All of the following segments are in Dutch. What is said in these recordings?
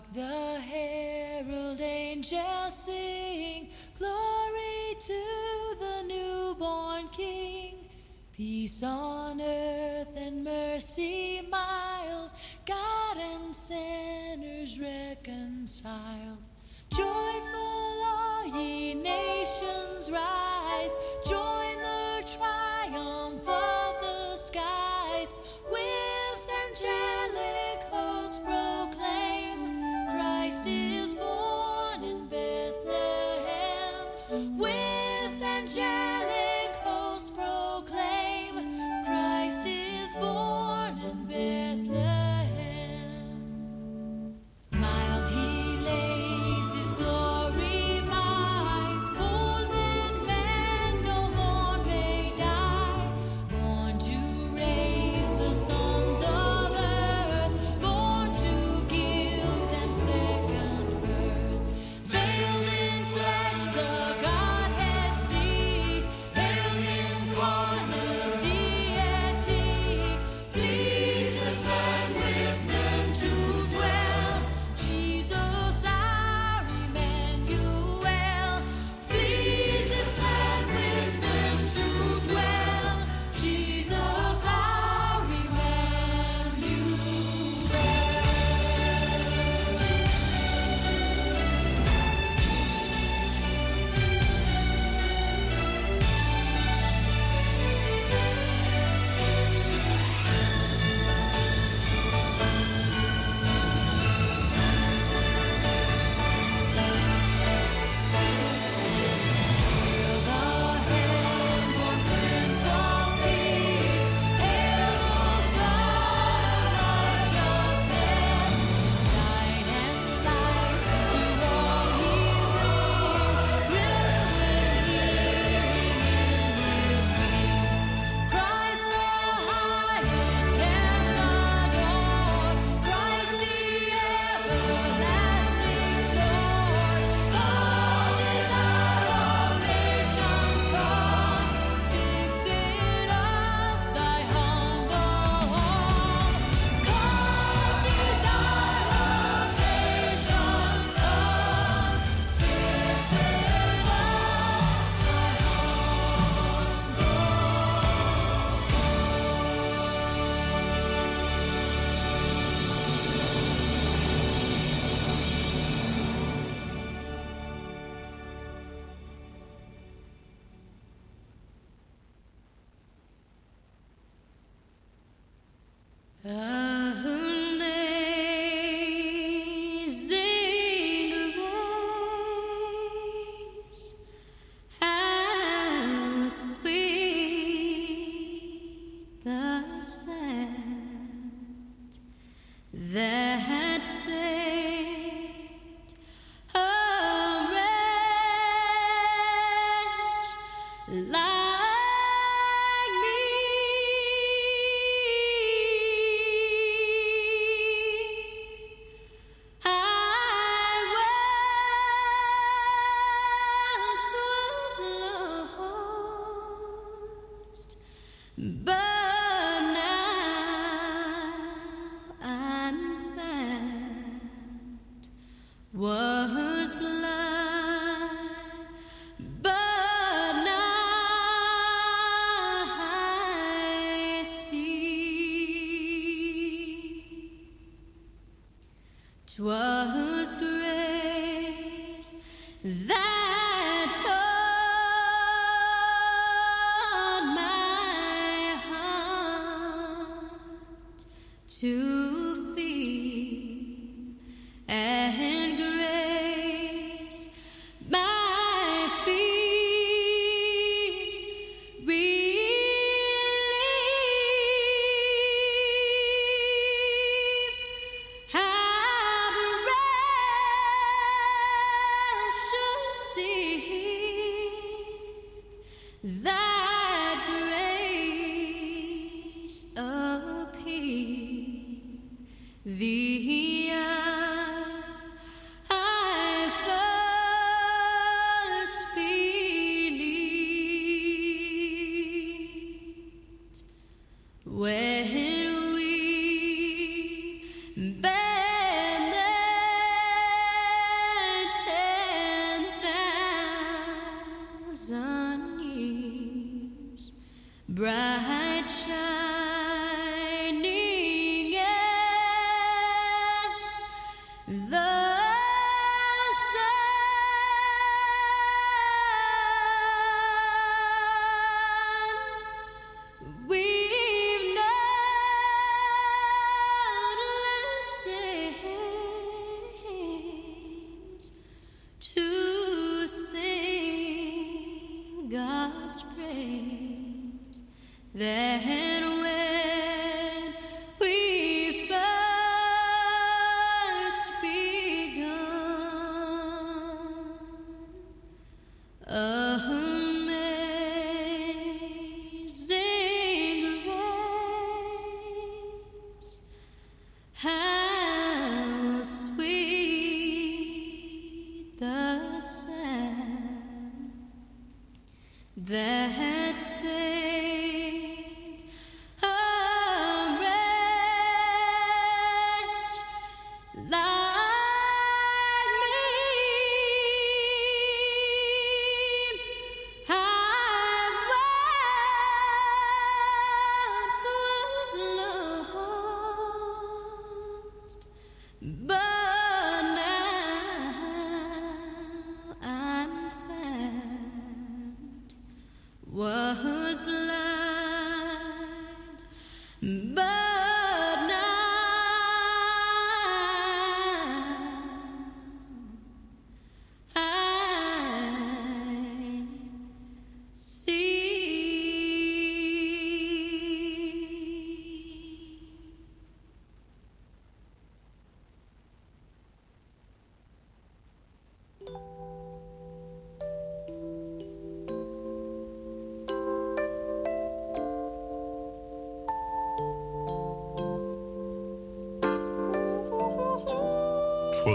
Hark the herald angels sing, glory to the newborn King. Peace on earth and mercy mild, God and sinners reconciled. Joyful are ye nations, rise.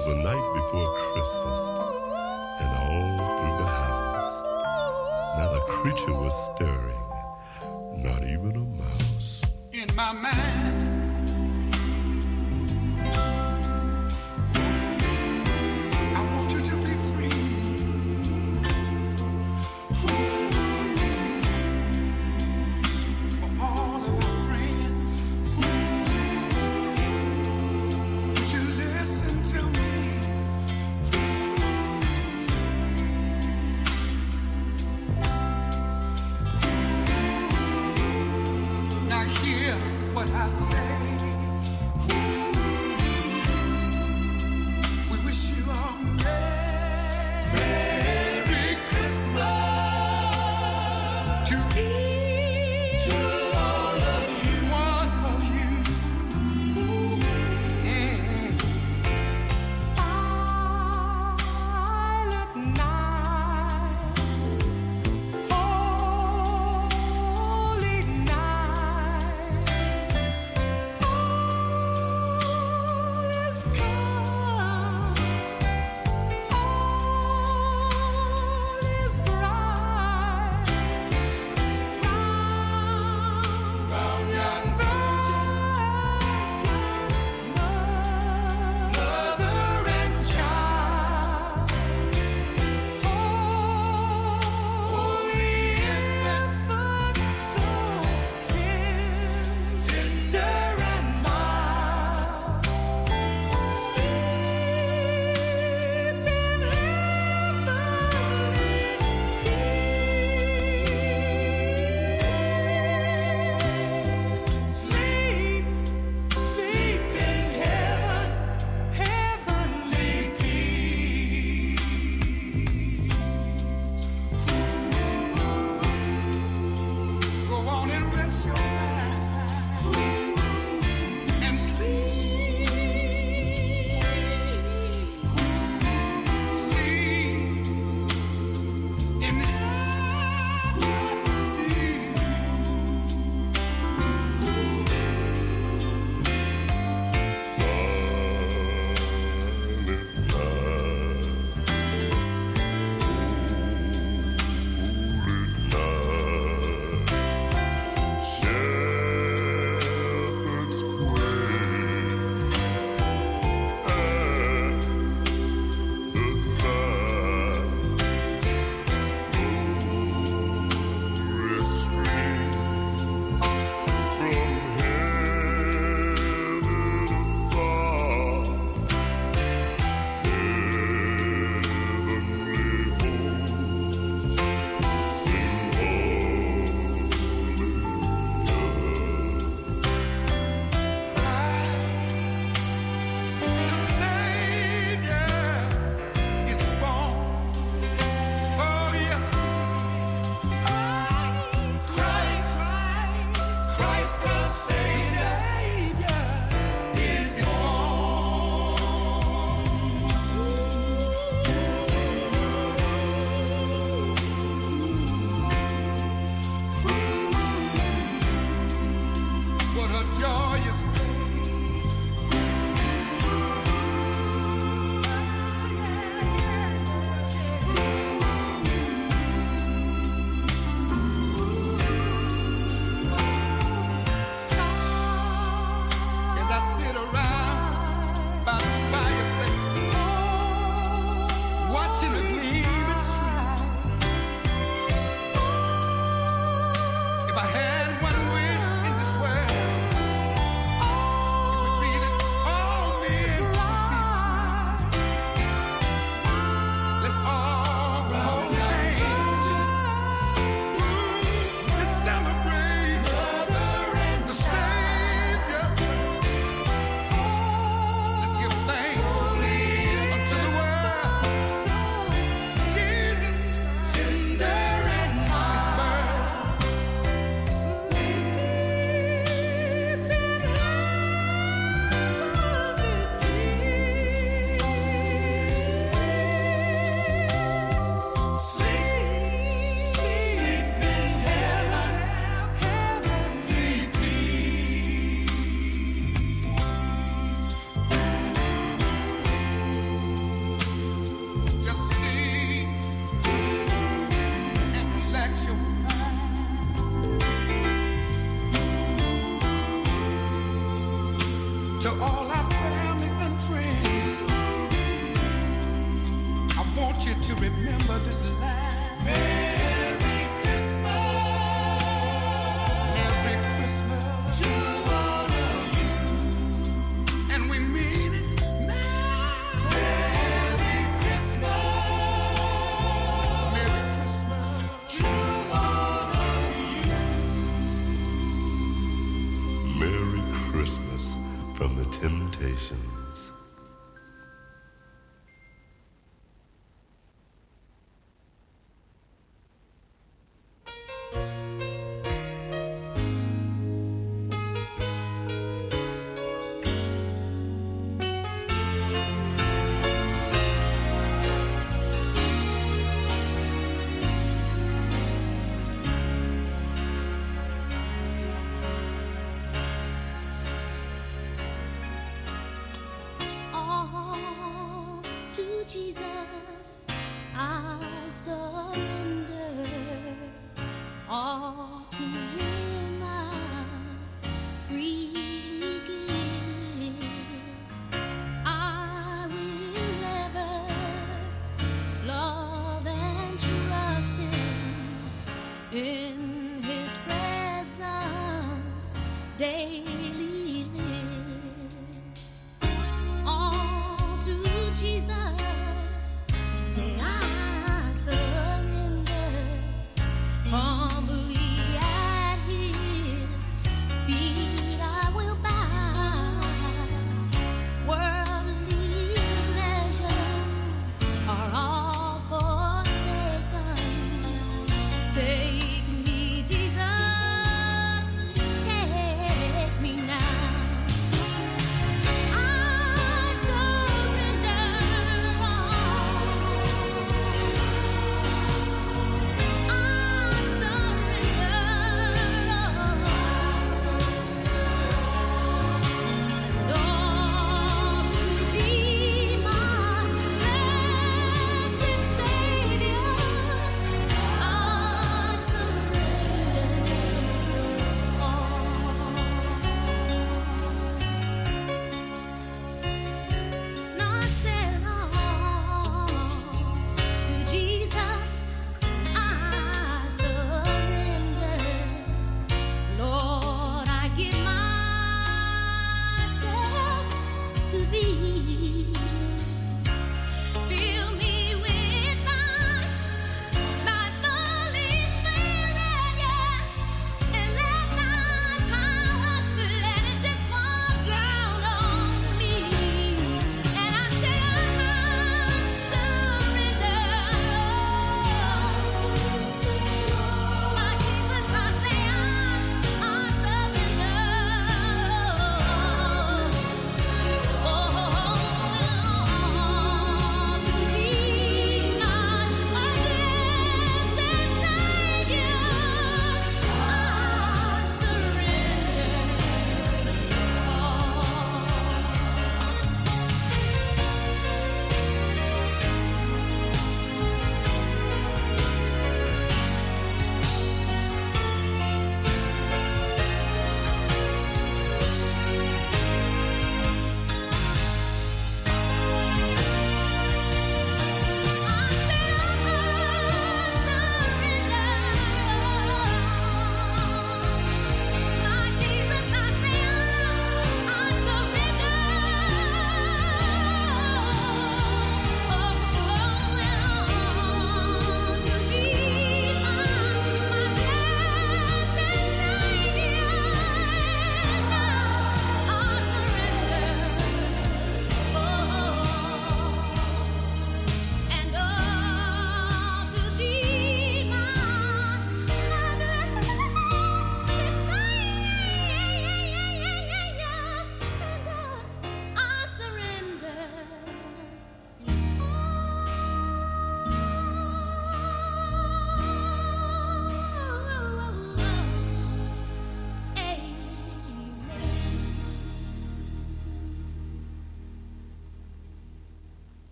'Twas the night before Christmas, and all through the house, not a creature was stirring, not even a mouse. In my mind.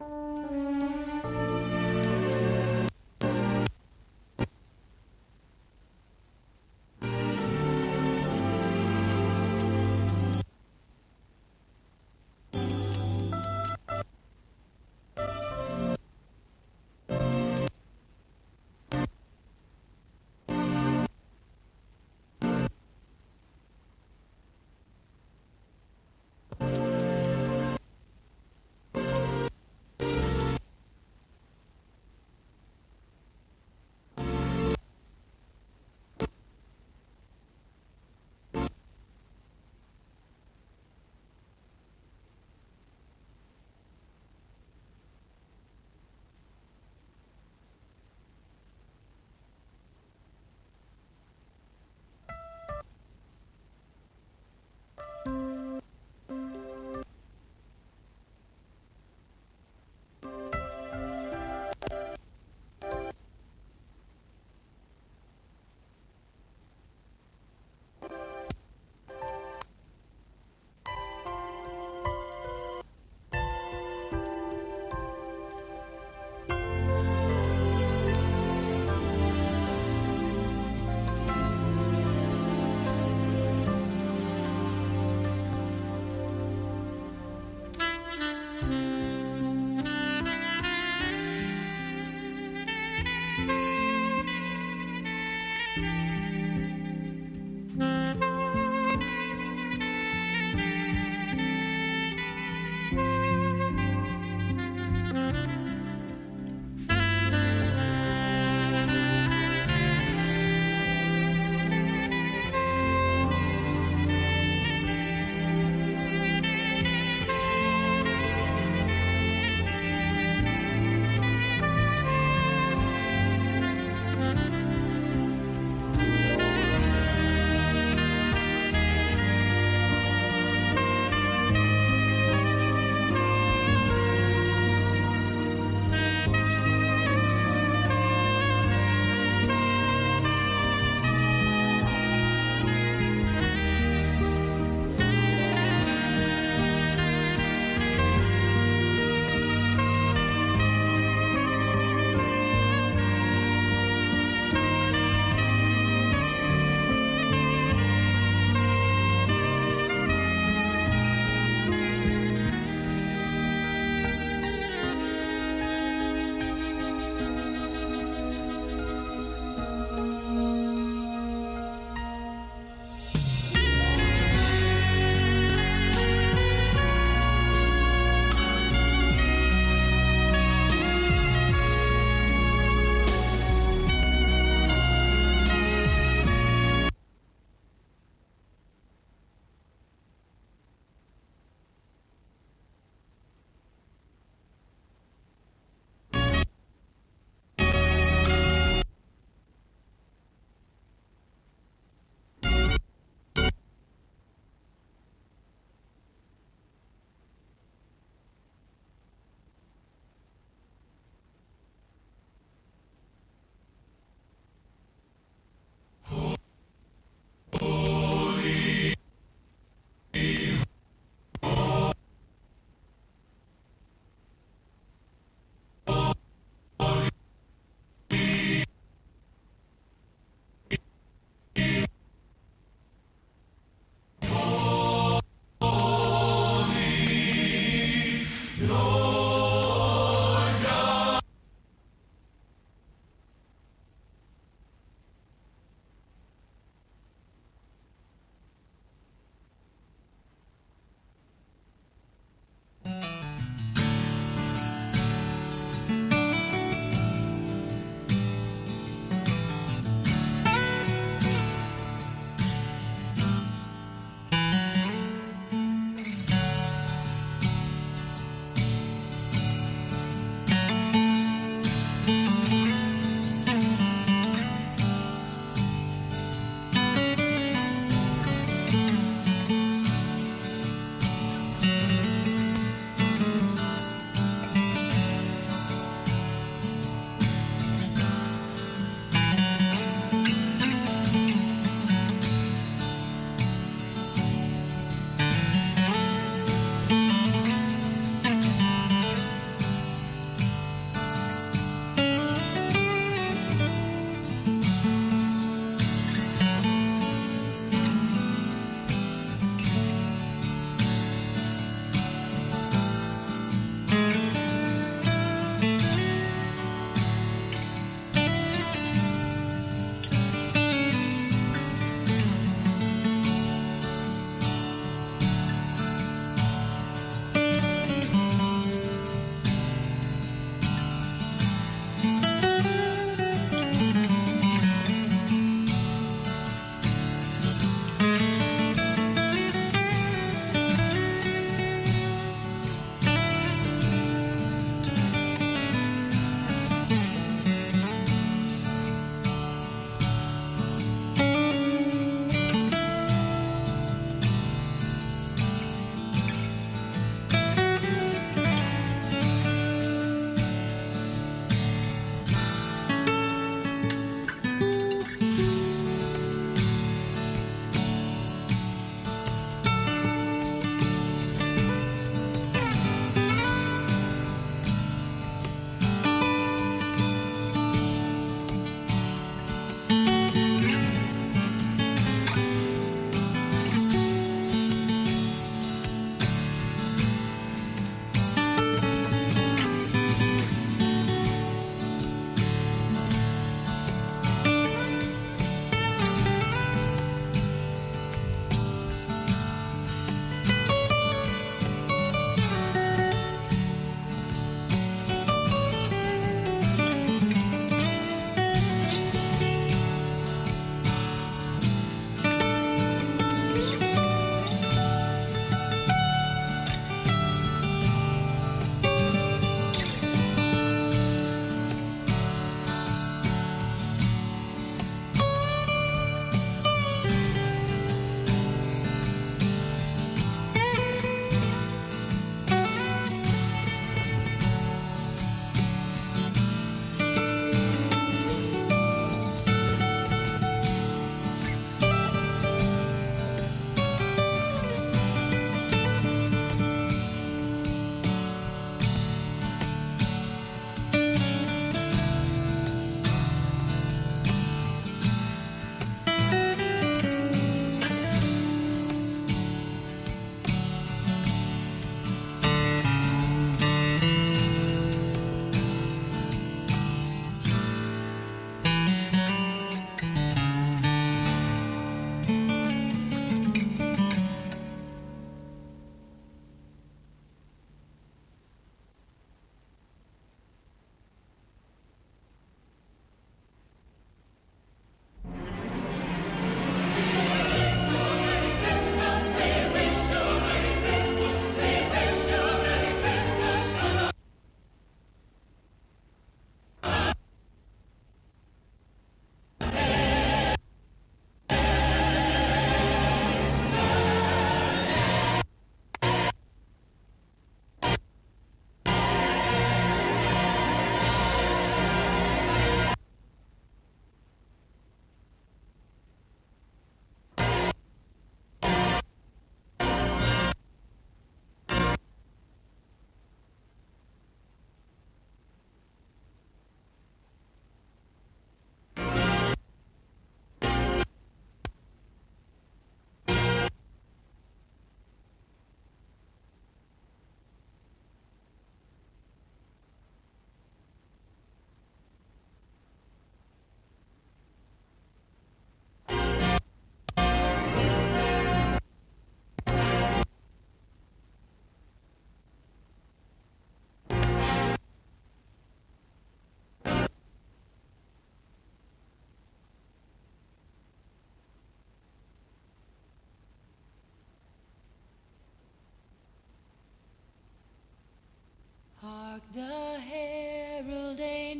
you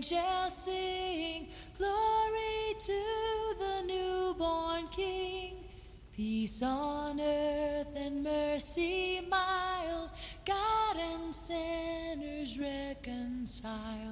angels sing, Glory to the newborn King. Peace on earth and mercy mild, God and sinners reconciled.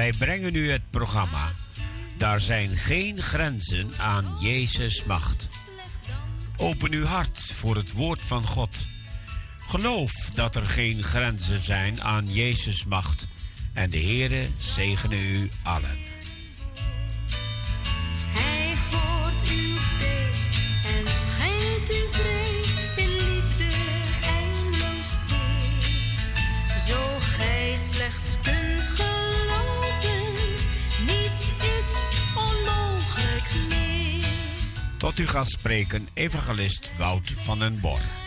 Wij brengen u het programma. Daar zijn geen grenzen aan Jezus' macht. Open uw hart voor het woord van God. Geloof dat er geen grenzen zijn aan Jezus' macht. En de Heere zegene u allen. spreken evangelist Wout van den Bor.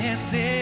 dancing.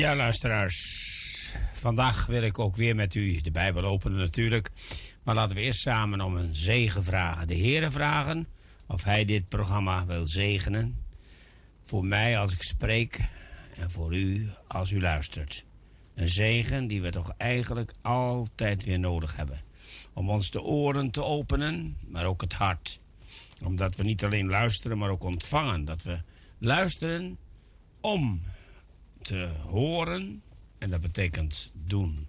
Ja, luisteraars. Vandaag wil ik ook weer met u de Bijbel openen natuurlijk. Maar laten we eerst samen om een zegen vragen. De Heere vragen of Hij dit programma wil zegenen. Voor mij als ik spreek en voor u als u luistert. Een zegen die we toch eigenlijk altijd weer nodig hebben. Om ons de oren te openen, maar ook het hart. Omdat we niet alleen luisteren, maar ook ontvangen. Dat we luisteren om te horen. En dat betekent doen.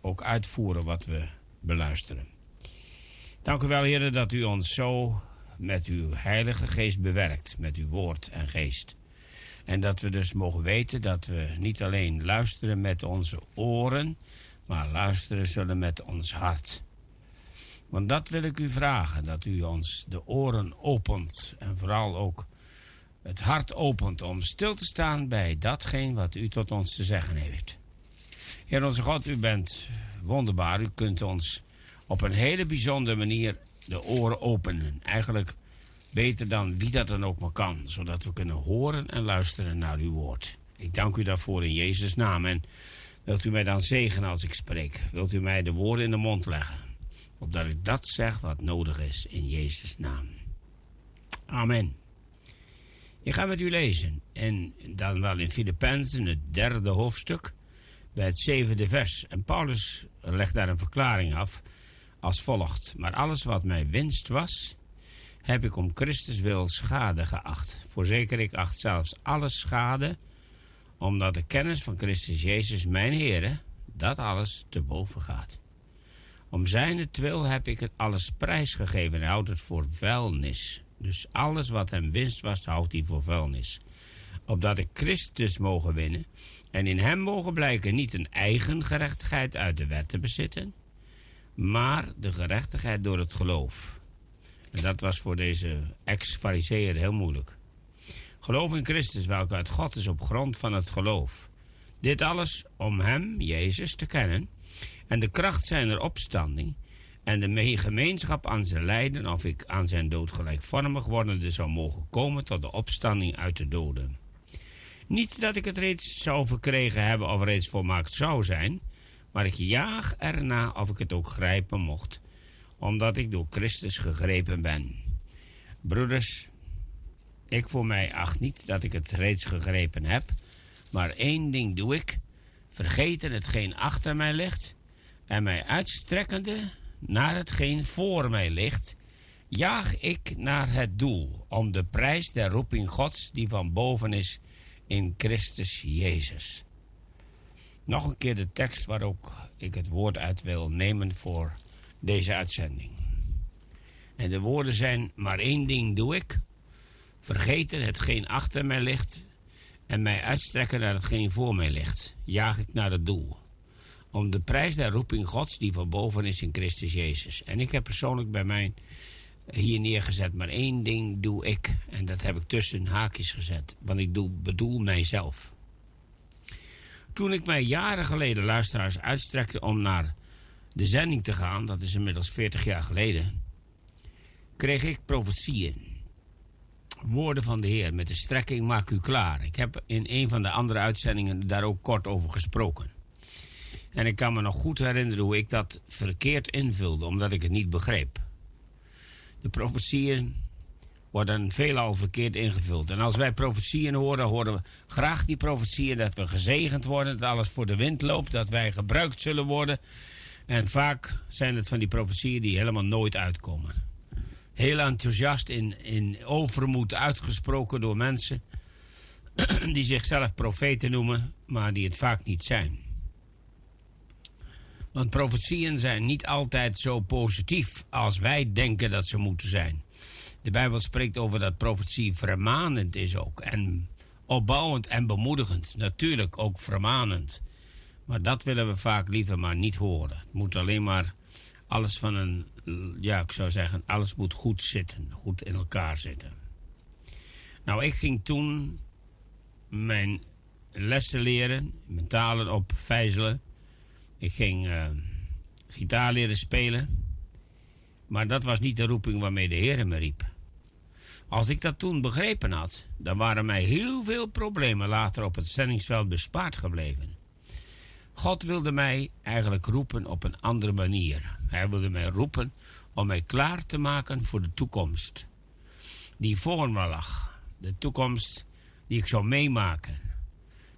Ook uitvoeren wat we beluisteren. Dank u wel, heren, dat u ons zo met uw Heilige Geest bewerkt. Met uw woord en geest. En dat we dus mogen weten dat we niet alleen luisteren met onze oren, maar luisteren zullen met ons hart. Want dat wil ik u vragen, dat u ons de oren opent en vooral ook het hart opent om stil te staan bij datgene wat u tot ons te zeggen heeft. Heer onze God, u bent wonderbaar. U kunt ons op een hele bijzondere manier de oren openen. Eigenlijk beter dan wie dat dan ook maar kan, zodat we kunnen horen en luisteren naar uw woord. Ik dank u daarvoor in Jezus' naam en wilt u mij dan zegenen als ik spreek? Wilt u mij de woorden in de mond leggen, opdat ik dat zeg wat nodig is in Jezus' naam. Amen. Ik ga met u lezen. En dan wel in Filippenzen, het derde hoofdstuk, bij het zevende vers. En Paulus legt daar een verklaring af als volgt. Maar alles wat mij winst was, heb ik om Christus wil schade geacht. Voorzeker, ik acht zelfs alles schade, omdat de kennis van Christus Jezus, mijn Heere, dat alles te boven gaat. Om zijn wil heb ik het alles prijsgegeven en houd het voor vuilnis dus alles wat hem winst was, houdt hij voor vuilnis. Opdat ik Christus mogen winnen en in hem mogen blijken niet een eigen gerechtigheid uit de wet te bezitten, maar de gerechtigheid door het geloof. En dat was voor deze ex-fariseer heel moeilijk. Geloof in Christus, welke uit God is op grond van het geloof. Dit alles om hem, Jezus, te kennen en de kracht zijner opstanding en de gemeenschap aan zijn lijden of ik aan zijn dood gelijkvormig wordende zou mogen komen tot de opstanding uit de doden. Niet dat ik het reeds zou verkregen hebben of reeds volmaakt zou zijn, maar ik jaag erna of ik het ook grijpen mocht, omdat ik door Christus gegrepen ben. Broeders, ik voor mij acht niet dat ik het reeds gegrepen heb, maar één ding doe ik, vergeten hetgeen achter mij ligt en mij uitstrekkende naar hetgeen voor mij ligt, jaag ik naar het doel om de prijs der roeping Gods die van boven is in Christus Jezus. Nog een keer de tekst waar ook ik het woord uit wil nemen voor deze uitzending. En de woorden zijn: Maar één ding doe ik: vergeten hetgeen achter mij ligt en mij uitstrekken naar hetgeen voor mij ligt. Jaag ik naar het doel om de prijs der roeping Gods die van boven is in Christus Jezus. En ik heb persoonlijk bij mij hier neergezet, maar één ding doe ik. En dat heb ik tussen haakjes gezet, want ik doe, bedoel mijzelf. Toen ik mij jaren geleden luisteraars uitstrekte om naar de zending te gaan, dat is inmiddels 40 jaar geleden, kreeg ik profetieën. Woorden van de Heer met de strekking maak u klaar. Ik heb in een van de andere uitzendingen daar ook kort over gesproken. En ik kan me nog goed herinneren hoe ik dat verkeerd invulde, omdat ik het niet begreep. De profetieën worden veelal verkeerd ingevuld. En als wij profetieën horen, horen we graag die profetieën dat we gezegend worden, dat alles voor de wind loopt, dat wij gebruikt zullen worden. En vaak zijn het van die profetieën die helemaal nooit uitkomen. Heel enthousiast in, in overmoed uitgesproken door mensen die zichzelf profeten noemen, maar die het vaak niet zijn. Want profetieën zijn niet altijd zo positief als wij denken dat ze moeten zijn. De Bijbel spreekt over dat profetie vermanend is ook. En opbouwend en bemoedigend. Natuurlijk ook vermanend. Maar dat willen we vaak liever maar niet horen. Het moet alleen maar alles van een, ja, ik zou zeggen, alles moet goed zitten. Goed in elkaar zitten. Nou, ik ging toen mijn lessen leren, mijn talen op vijzelen. Ik ging uh, gitaar leren spelen. Maar dat was niet de roeping waarmee de Heer me riep. Als ik dat toen begrepen had, dan waren mij heel veel problemen later op het zendingsveld bespaard gebleven. God wilde mij eigenlijk roepen op een andere manier. Hij wilde mij roepen om mij klaar te maken voor de toekomst die voor me lag. De toekomst die ik zou meemaken.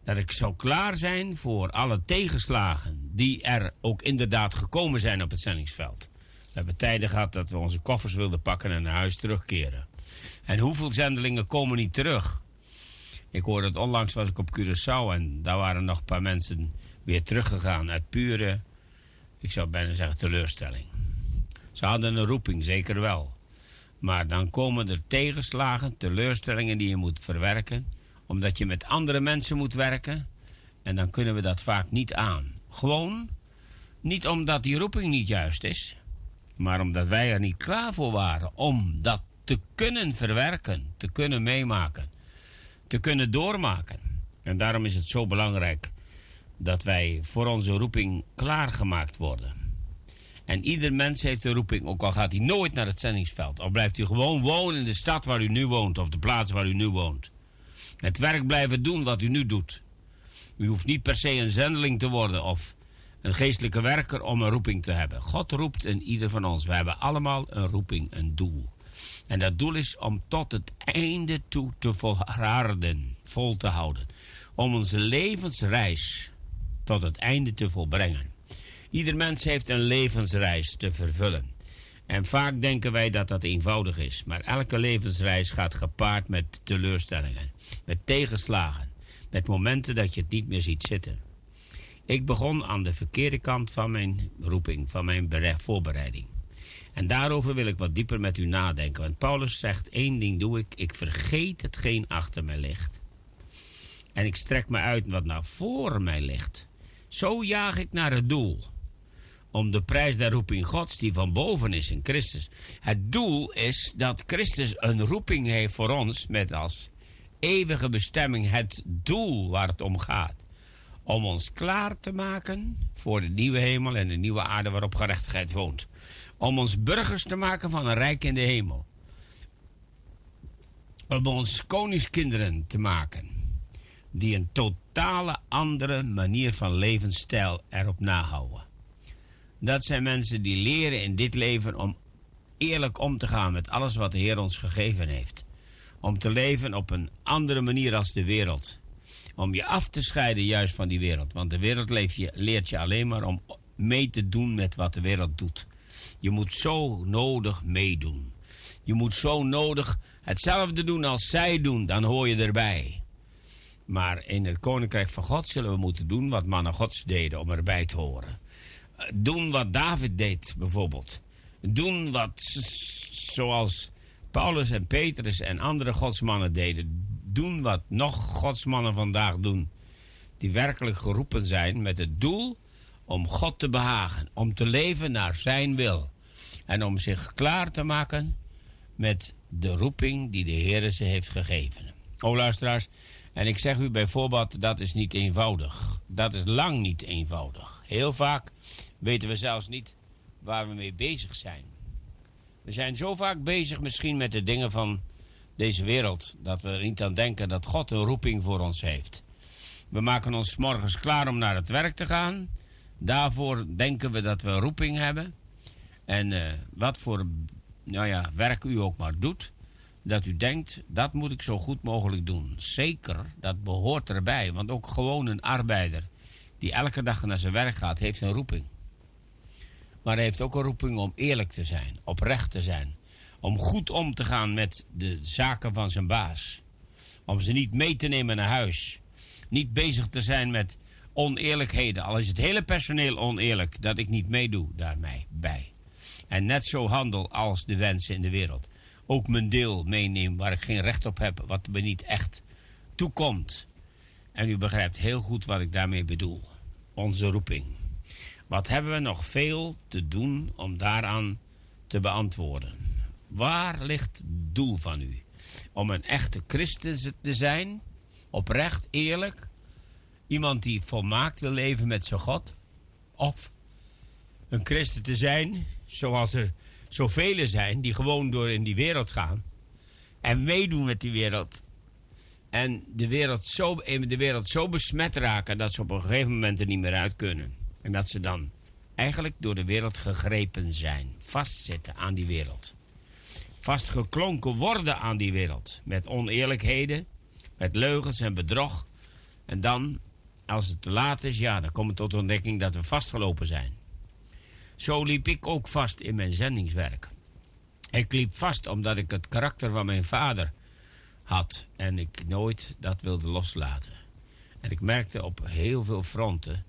Dat ik zou klaar zijn voor alle tegenslagen die er ook inderdaad gekomen zijn op het zendingsveld. We hebben tijden gehad dat we onze koffers wilden pakken en naar huis terugkeren. En hoeveel zendelingen komen niet terug? Ik hoorde het onlangs was ik op Curaçao en daar waren nog een paar mensen weer teruggegaan uit pure, ik zou bijna zeggen teleurstelling. Ze hadden een roeping, zeker wel. Maar dan komen er tegenslagen, teleurstellingen die je moet verwerken, omdat je met andere mensen moet werken. En dan kunnen we dat vaak niet aan. Gewoon niet omdat die roeping niet juist is, maar omdat wij er niet klaar voor waren om dat te kunnen verwerken, te kunnen meemaken, te kunnen doormaken. En daarom is het zo belangrijk dat wij voor onze roeping klaargemaakt worden. En ieder mens heeft een roeping, ook al gaat hij nooit naar het zendingsveld. Of blijft u gewoon wonen in de stad waar u nu woont, of de plaats waar u nu woont. Het werk blijven doen wat u nu doet. U hoeft niet per se een zendeling te worden of een geestelijke werker om een roeping te hebben. God roept in ieder van ons. We hebben allemaal een roeping, een doel. En dat doel is om tot het einde toe te volharden, vol te houden. Om onze levensreis tot het einde te volbrengen. Ieder mens heeft een levensreis te vervullen. En vaak denken wij dat dat eenvoudig is. Maar elke levensreis gaat gepaard met teleurstellingen, met tegenslagen, met momenten dat je het niet meer ziet zitten. Ik begon aan de verkeerde kant van mijn roeping, van mijn voorbereiding. En daarover wil ik wat dieper met u nadenken. Want Paulus zegt: één ding doe ik, ik vergeet hetgeen achter mij ligt. En ik strek me uit wat naar voor mij ligt. Zo jaag ik naar het doel om de prijs der roeping Gods die van boven is in Christus. Het doel is dat Christus een roeping heeft voor ons met als eeuwige bestemming het doel waar het om gaat. Om ons klaar te maken voor de nieuwe hemel en de nieuwe aarde waarop gerechtigheid woont. Om ons burgers te maken van een rijk in de hemel. Om ons koningskinderen te maken. Die een totale andere manier van levensstijl erop nahouden. Dat zijn mensen die leren in dit leven om eerlijk om te gaan met alles wat de Heer ons gegeven heeft. Om te leven op een andere manier als de wereld. Om je af te scheiden juist van die wereld. Want de wereld je, leert je alleen maar om mee te doen met wat de wereld doet. Je moet zo nodig meedoen. Je moet zo nodig hetzelfde doen als zij doen, dan hoor je erbij. Maar in het koninkrijk van God zullen we moeten doen wat mannen Gods deden om erbij te horen doen wat David deed, bijvoorbeeld. Doen wat zoals Paulus en Petrus en andere godsmannen deden. Doen wat nog godsmannen vandaag doen. Die werkelijk geroepen zijn met het doel om God te behagen. Om te leven naar zijn wil. En om zich klaar te maken met de roeping die de Heer ze heeft gegeven. O luisteraars, en ik zeg u bijvoorbeeld, dat is niet eenvoudig. Dat is lang niet eenvoudig. Heel vaak weten we zelfs niet waar we mee bezig zijn. We zijn zo vaak bezig misschien met de dingen van deze wereld dat we er niet aan denken dat God een roeping voor ons heeft. We maken ons morgens klaar om naar het werk te gaan. Daarvoor denken we dat we een roeping hebben. En uh, wat voor nou ja, werk u ook maar doet, dat u denkt, dat moet ik zo goed mogelijk doen. Zeker, dat behoort erbij. Want ook gewoon een arbeider die elke dag naar zijn werk gaat, heeft een roeping. Maar hij heeft ook een roeping om eerlijk te zijn, oprecht te zijn. Om goed om te gaan met de zaken van zijn baas. Om ze niet mee te nemen naar huis. Niet bezig te zijn met oneerlijkheden. Al is het hele personeel oneerlijk, dat ik niet meedoe daarmee bij. En net zo handel als de wensen in de wereld. Ook mijn deel meeneem waar ik geen recht op heb, wat me niet echt toekomt. En u begrijpt heel goed wat ik daarmee bedoel. Onze roeping. Wat hebben we nog veel te doen om daaraan te beantwoorden? Waar ligt het doel van u? Om een echte christen te zijn? Oprecht, eerlijk? Iemand die volmaakt wil leven met zijn God? Of een christen te zijn, zoals er zoveel zijn die gewoon door in die wereld gaan En meedoen met die wereld. En de wereld, zo, in de wereld zo besmet raken dat ze op een gegeven moment er niet meer uit kunnen. En dat ze dan eigenlijk door de wereld gegrepen zijn. Vastzitten aan die wereld. Vastgeklonken worden aan die wereld. Met oneerlijkheden, met leugens en bedrog. En dan, als het te laat is, ja, dan komen we tot de ontdekking dat we vastgelopen zijn. Zo liep ik ook vast in mijn zendingswerk. Ik liep vast omdat ik het karakter van mijn vader had en ik nooit dat wilde loslaten. En ik merkte op heel veel fronten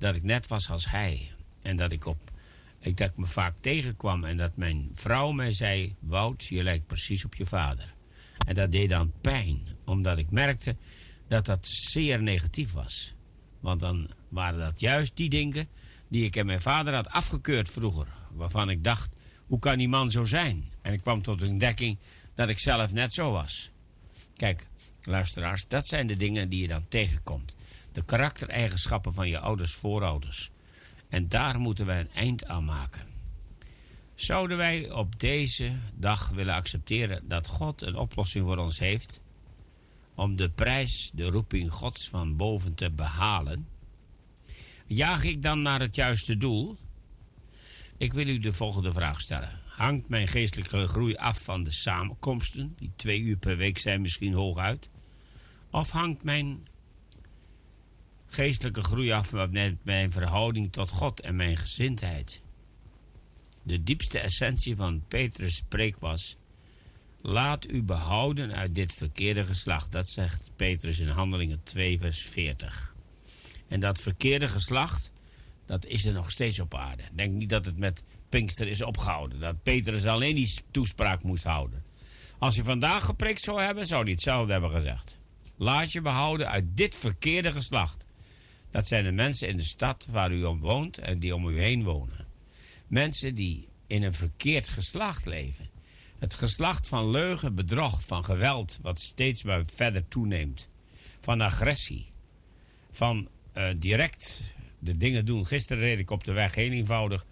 dat ik net was als hij. En dat ik op ik dat ik me vaak tegenkwam en dat mijn vrouw mij zei: Wout, je lijkt precies op je vader. En dat deed dan pijn, omdat ik merkte dat dat zeer negatief was. Want dan waren dat juist die dingen die ik en mijn vader had afgekeurd vroeger. Waarvan ik dacht: hoe kan die man zo zijn? En ik kwam tot de ontdekking dat ik zelf net zo was. Kijk, luisteraars, dat zijn de dingen die je dan tegenkomt. De karaktereigenschappen van je ouders, voorouders. En daar moeten wij een eind aan maken. Zouden wij op deze dag willen accepteren dat God een oplossing voor ons heeft om de prijs, de roeping Gods van boven te behalen? Jaag ik dan naar het juiste doel? Ik wil u de volgende vraag stellen. Hangt mijn geestelijke groei af van de samenkomsten, die twee uur per week zijn misschien hooguit? Of hangt mijn geestelijke groei af met mijn verhouding tot God en mijn gezindheid? De diepste essentie van Petrus' spreek was: Laat u behouden uit dit verkeerde geslacht. Dat zegt Petrus in Handelingen 2, vers 40. En dat verkeerde geslacht, dat is er nog steeds op aarde. Denk niet dat het met Pinkster is opgehouden. Dat Petrus alleen die toespraak moest houden. Als hij vandaag geprikt zou hebben, zou hij hetzelfde hebben gezegd. Laat je behouden uit dit verkeerde geslacht. Dat zijn de mensen in de stad waar u om woont en die om u heen wonen. Mensen die in een verkeerd geslacht leven. Het geslacht van leugen, bedrog, van geweld, wat steeds maar verder toeneemt. Van agressie. Van uh, direct de dingen doen. Gisteren reed ik op de weg heel eenvoudig.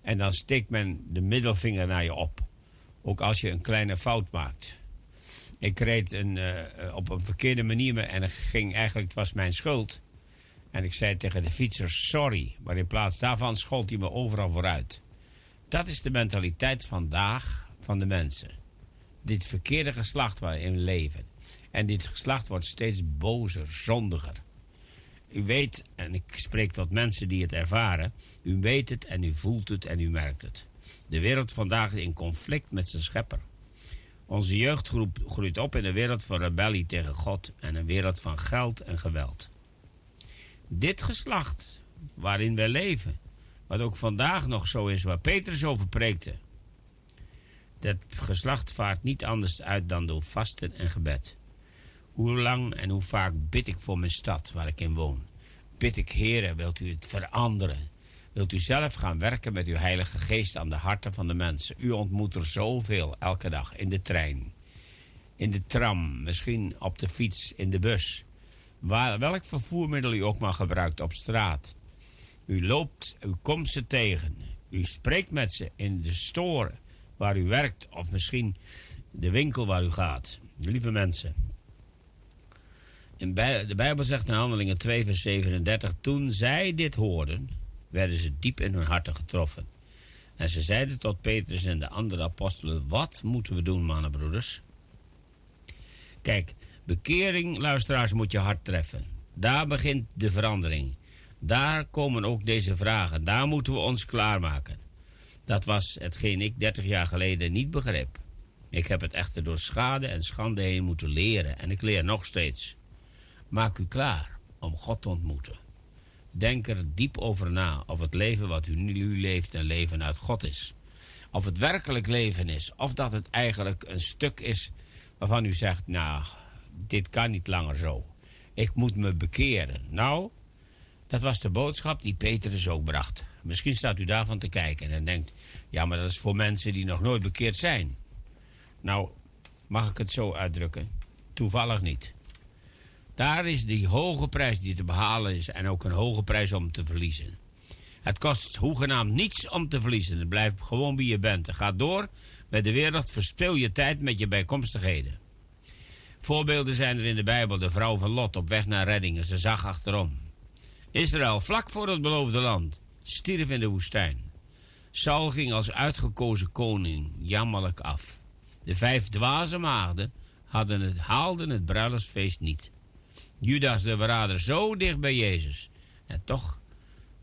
En dan steekt men de middelvinger naar je op. Ook als je een kleine fout maakt. Ik reed een, uh, op een verkeerde manier en ging eigenlijk, het was mijn schuld. En ik zei tegen de fietser sorry, maar in plaats daarvan schold hij me overal vooruit. Dat is de mentaliteit vandaag van de mensen. Dit verkeerde geslacht waarin we leven. En dit geslacht wordt steeds bozer, zondiger. U weet, en ik spreek tot mensen die het ervaren, u weet het en u voelt het en u merkt het. De wereld vandaag is in conflict met zijn schepper. Onze jeugdgroep groeit op in een wereld van rebellie tegen God en een wereld van geld en geweld. Dit geslacht waarin wij leven, wat ook vandaag nog zo is, waar Petrus over preekte, dat geslacht vaart niet anders uit dan door vasten en gebed. Hoe lang en hoe vaak bid ik voor mijn stad waar ik in woon? Bid ik, heren, wilt u het veranderen? Wilt u zelf gaan werken met uw Heilige Geest aan de harten van de mensen? U ontmoet er zoveel elke dag in de trein, in de tram, misschien op de fiets, in de bus. Welk vervoermiddel u ook maar gebruikt op straat. U loopt, u komt ze tegen. U spreekt met ze in de store waar u werkt of misschien de winkel waar u gaat. Lieve mensen, de Bijbel zegt in Handelingen 2, vers 37: Toen zij dit hoorden, werden ze diep in hun harten getroffen. En ze zeiden tot Petrus en de andere apostelen: Wat moeten we doen, mannenbroeders? Kijk, bekering, luisteraars, moet je hart treffen. Daar begint de verandering. Daar komen ook deze vragen. Daar moeten we ons klaarmaken. Dat was hetgeen ik 30 jaar geleden niet begreep. Ik heb het echter door schade en schande heen moeten leren en ik leer nog steeds. Maak u klaar om God te ontmoeten. Denk er diep over na of het leven wat u nu leeft een leven uit God is. Of het werkelijk leven is, of dat het eigenlijk een stuk is waarvan u zegt, nou, dit kan niet langer zo. Ik moet me bekeren. Nou, dat was de boodschap die Petrus ook bracht. Misschien staat u daarvan te kijken en denkt, ja, maar dat is voor mensen die nog nooit bekeerd zijn. Nou, mag ik het zo uitdrukken? Toevallig niet. Daar is die hoge prijs die te behalen is en ook een hoge prijs om te verliezen. Het kost hoegenaamd niets om te verliezen. Het blijft gewoon wie je bent. Gaat door, met de wereld verspil je tijd met je bijkomstigheden. Voorbeelden zijn er in de Bijbel. De vrouw van Lot op weg naar reddingen. Ze zag achterom. Israël, vlak voor het beloofde land, stierf in de woestijn. Saul ging als uitgekozen koning jammerlijk af. De vijf dwaze maagden hadden het, haalden het bruiloftsfeest niet. Judas de verrader zo dicht bij Jezus. En toch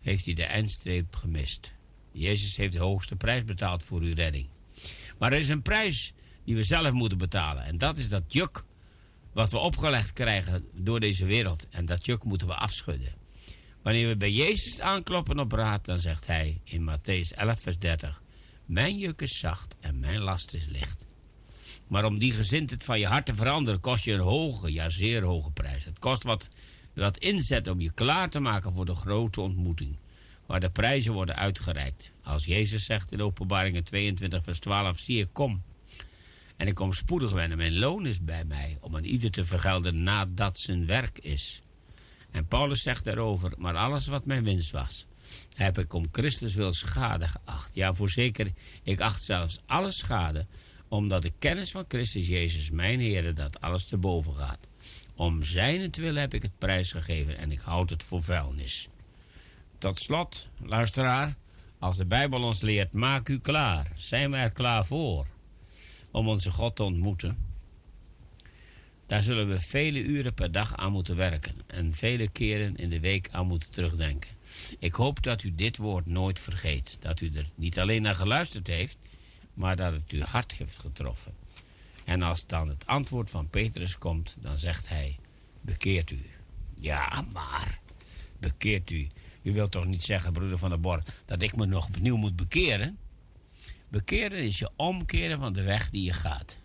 heeft hij de eindstreep gemist. Jezus heeft de hoogste prijs betaald voor uw redding. Maar er is een prijs die we zelf moeten betalen. En dat is dat juk wat we opgelegd krijgen door deze wereld. En dat juk moeten we afschudden. Wanneer we bij Jezus aankloppen op raad, dan zegt hij in Matthäus 11, vers 30: Mijn juk is zacht en mijn last is licht. Maar om die gezindheid van je hart te veranderen, kost je een hoge, ja zeer hoge prijs. Het kost wat, wat inzet om je klaar te maken voor de grote ontmoeting. Waar de prijzen worden uitgereikt. Als Jezus zegt in openbaringen 22 vers 12, zie ik kom. En ik kom spoedig wennen. Mijn loon is bij mij om aan ieder te vergelden nadat zijn werk is. En Paulus zegt daarover, maar alles wat mijn winst was, heb ik om Christus wil schade geacht. Ja, voorzeker, ik acht zelfs alles schade, omdat de kennis van Christus Jezus, mijn Heer, dat alles te boven gaat. Om zijnentwil heb ik het prijs gegeven en ik houd het voor vuilnis. Tot slot, luisteraar, als de Bijbel ons leert, maak u klaar. Zijn we er klaar voor om onze God te ontmoeten? Daar zullen we vele uren per dag aan moeten werken en vele keren in de week aan moeten terugdenken. Ik hoop dat u dit woord nooit vergeet. Dat u er niet alleen naar geluisterd heeft, maar dat het uw hart heeft getroffen. En als dan het antwoord van Petrus komt, dan zegt hij: Bekeert u. Ja, maar bekeert u. U wilt toch niet zeggen, broeder van der Bord, dat ik me nog opnieuw moet bekeren? Bekeren is je omkeren van de weg die je gaat.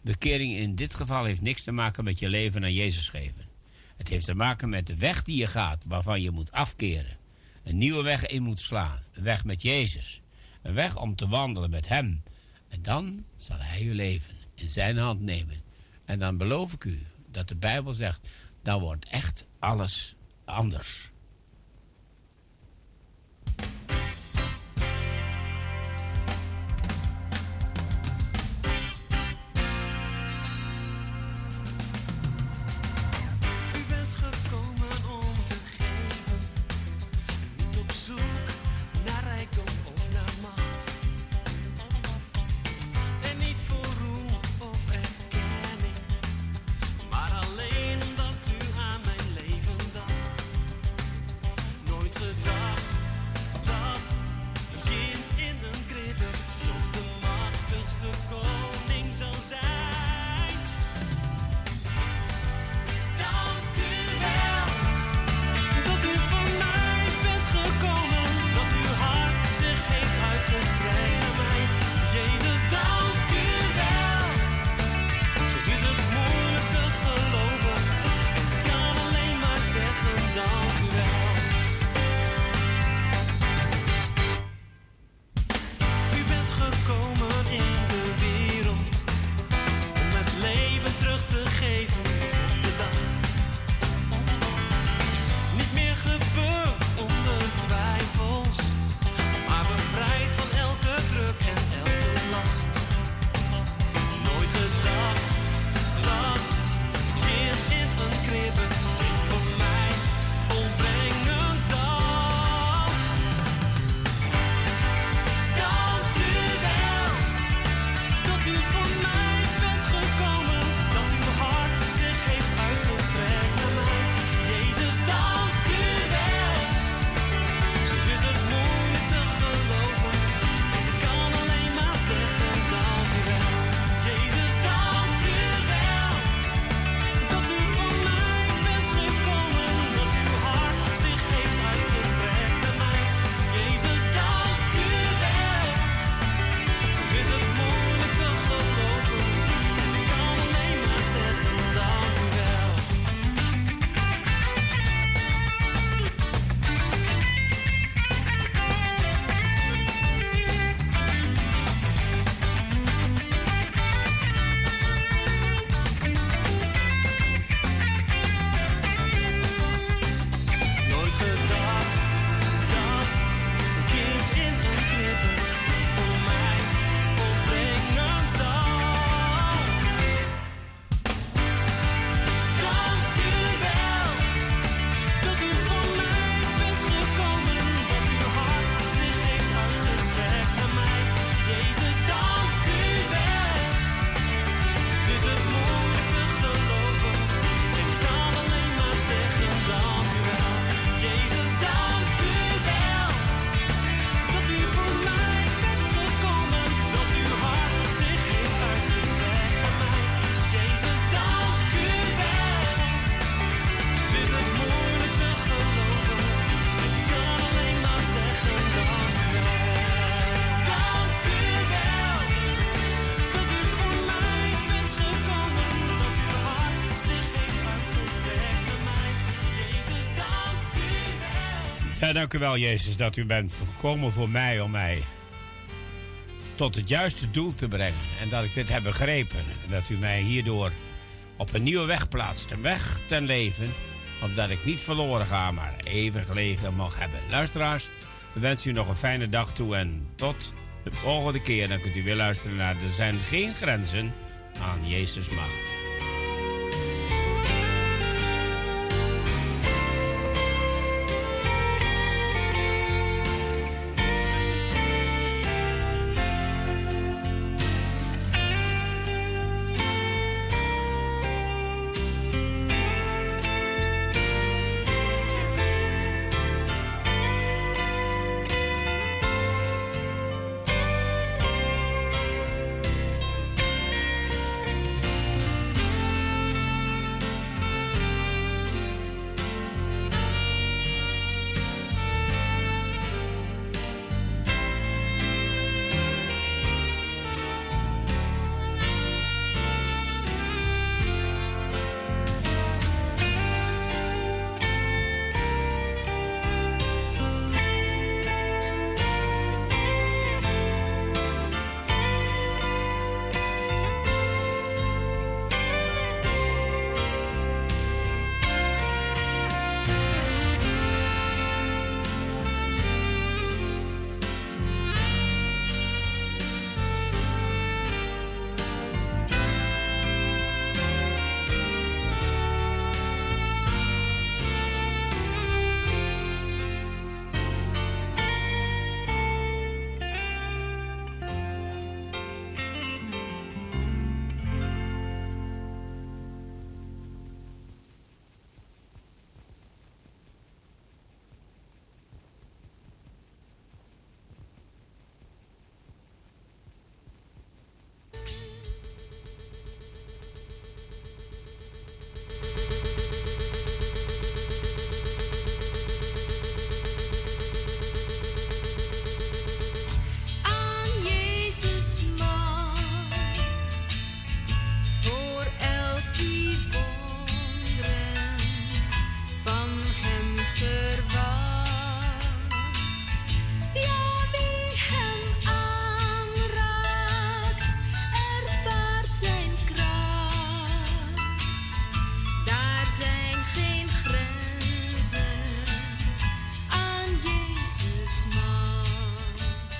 Bekering in dit geval heeft niks te maken met je leven aan Jezus geven. Het heeft te maken met de weg die je gaat, waarvan je moet afkeren. Een nieuwe weg in moet slaan. Een weg met Jezus. Een weg om te wandelen met Hem. En dan zal Hij je leven in Zijn hand nemen. En dan beloof ik u dat de Bijbel zegt, dan wordt echt alles anders. Ja, dank u wel, Jezus, dat u bent gekomen voor mij om mij tot het juiste doel te brengen. En dat ik dit heb begrepen. En dat u mij hierdoor op een nieuwe weg plaatst. Een weg ten leven, omdat ik niet verloren ga, maar eeuwig leven mag hebben. Luisteraars, we wensen u nog een fijne dag toe en tot de volgende keer. Dan kunt u weer luisteren naar Er zijn geen grenzen aan Jezus macht.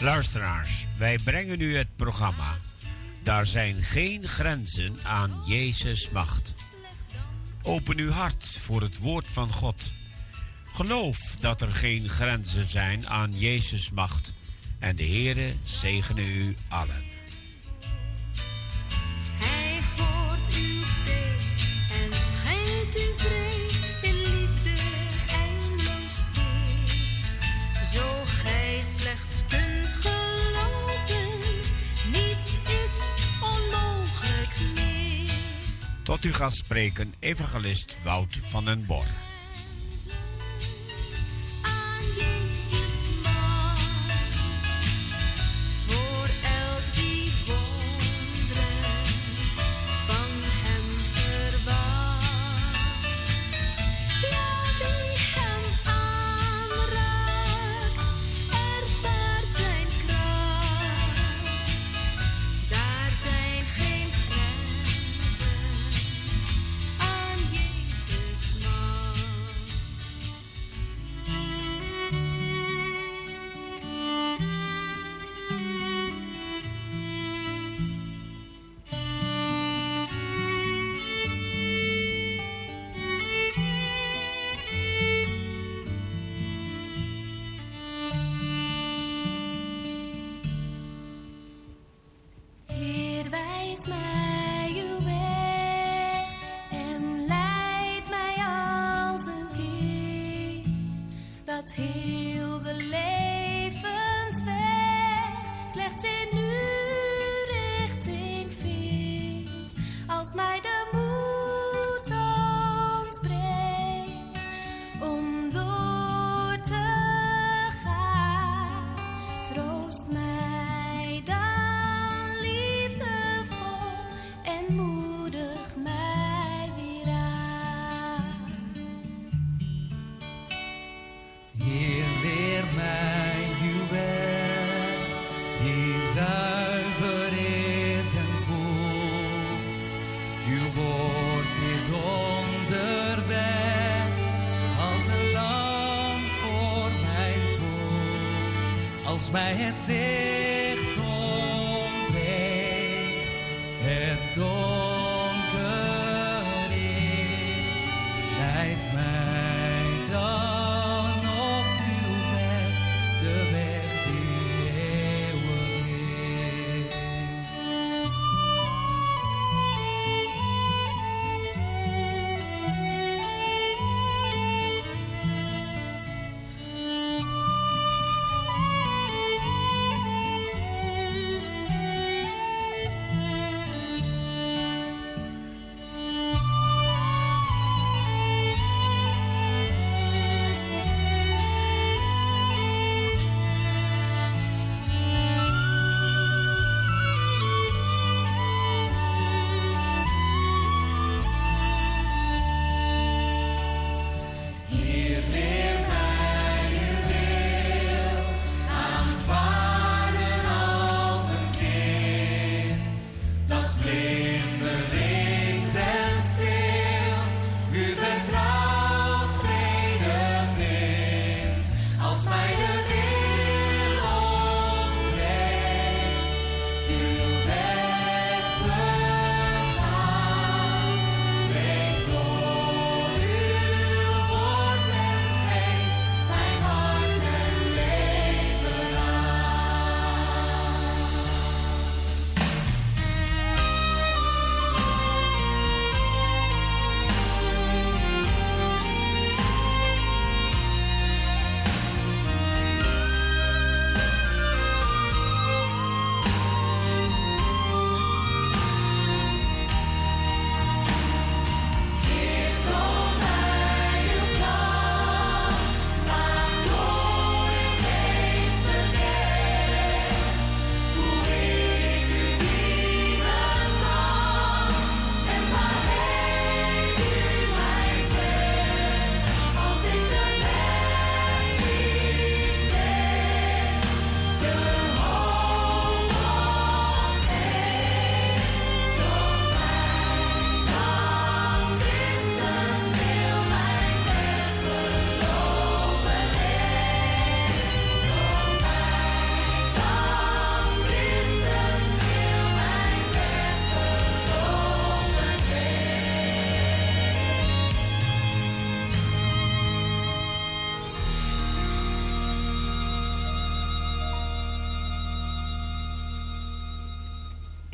Luisteraars, wij brengen u het programma. Daar zijn geen grenzen aan Jezus macht. Open uw hart voor het woord van God. Geloof dat er geen grenzen zijn aan Jezus macht. En de Heere zegene u allen. Tot u gaat spreken evangelist Wout van den Bor.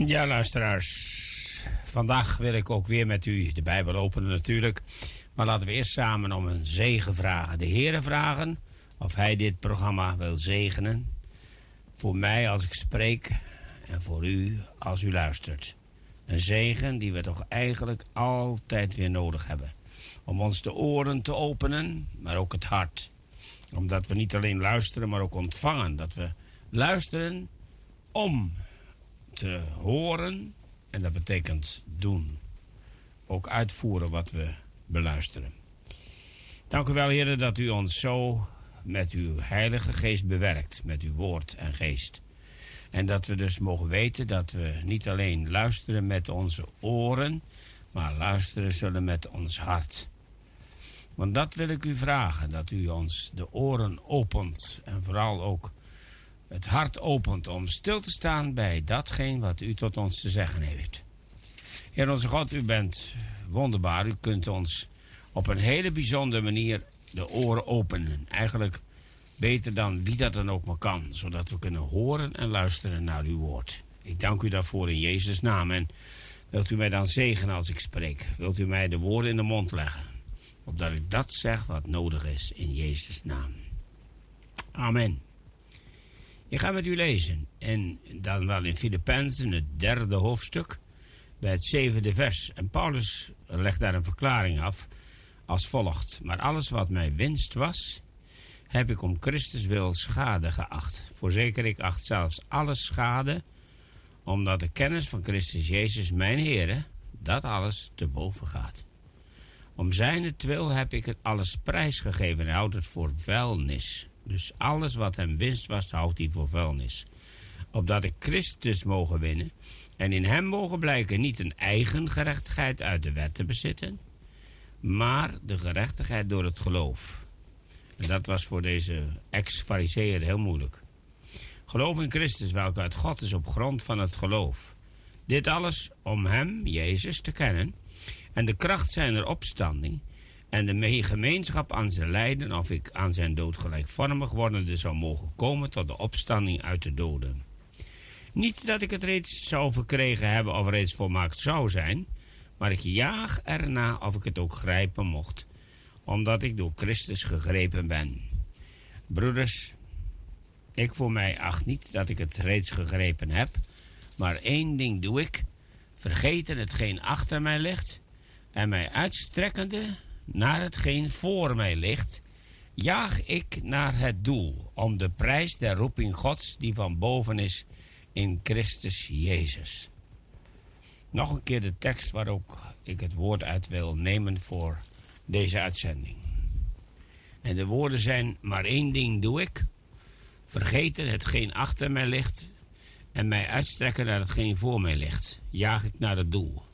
Ja, luisteraars. Vandaag wil ik ook weer met u de Bijbel openen natuurlijk. Maar laten we eerst samen om een zegen vragen. De Heere vragen of Hij dit programma wil zegenen. Voor mij als ik spreek en voor u als u luistert. Een zegen die we toch eigenlijk altijd weer nodig hebben. Om ons de oren te openen, maar ook het hart. Omdat we niet alleen luisteren, maar ook ontvangen. Dat we luisteren om te horen. En dat betekent doen. Ook uitvoeren wat we beluisteren. Dank u wel, heren, dat u ons zo met uw Heilige Geest bewerkt. Met uw woord en geest. En dat we dus mogen weten dat we niet alleen luisteren met onze oren, maar luisteren zullen met ons hart. Want dat wil ik u vragen, dat u ons de oren opent en vooral ook het hart opent om stil te staan bij datgene wat u tot ons te zeggen heeft. Heer onze God, u bent wonderbaar. U kunt ons op een hele bijzondere manier de oren openen. Eigenlijk beter dan wie dat dan ook maar kan, zodat we kunnen horen en luisteren naar uw woord. Ik dank u daarvoor in Jezus' naam en wilt u mij dan zegenen als ik spreek? Wilt u mij de woorden in de mond leggen, opdat ik dat zeg wat nodig is in Jezus' naam. Amen. Ik ga met u lezen. En dan wel in Filippenzen, het derde hoofdstuk, bij het zevende vers. En Paulus legt daar een verklaring af als volgt. Maar alles wat mij winst was, heb ik om Christus wil schade geacht. Voorzeker, ik acht zelfs alles schade, omdat de kennis van Christus Jezus, mijn Heere, dat alles te boven gaat. Om zijn wil heb ik het alles prijsgegeven en houdt het voor vuilnis. Dus alles wat hem winst was, houdt hij voor vuilnis. Opdat ik Christus mogen winnen en in hem mogen blijken niet een eigen gerechtigheid uit de wet te bezitten, maar de gerechtigheid door het geloof. En dat was voor deze ex-fariseeër heel moeilijk. Geloof in Christus, welke uit God is op grond van het geloof. Dit alles om Hem, Jezus, te kennen en de kracht zijner opstanding en de gemeenschap aan zijn lijden, of ik aan zijn dood gelijkvormig wordende zou mogen komen tot de opstanding uit de doden. Niet dat ik het reeds zou verkregen hebben of reeds volmaakt zou zijn, maar ik jaag erna of ik het ook grijpen mocht, omdat ik door Christus gegrepen ben. Broeders, ik voor mij acht niet dat ik het reeds gegrepen heb, maar één ding doe ik: vergeten hetgeen achter mij ligt en mij uitstrekkende naar hetgeen voor mij ligt, jaag ik naar het doel om de prijs der roeping Gods die van boven is in Christus Jezus. Nog een keer de tekst waar ook ik het woord uit wil nemen voor deze uitzending. En de woorden zijn: Maar één ding doe ik: vergeten hetgeen achter mij ligt en mij uitstrekken naar hetgeen voor mij ligt. Jaag ik naar het doel.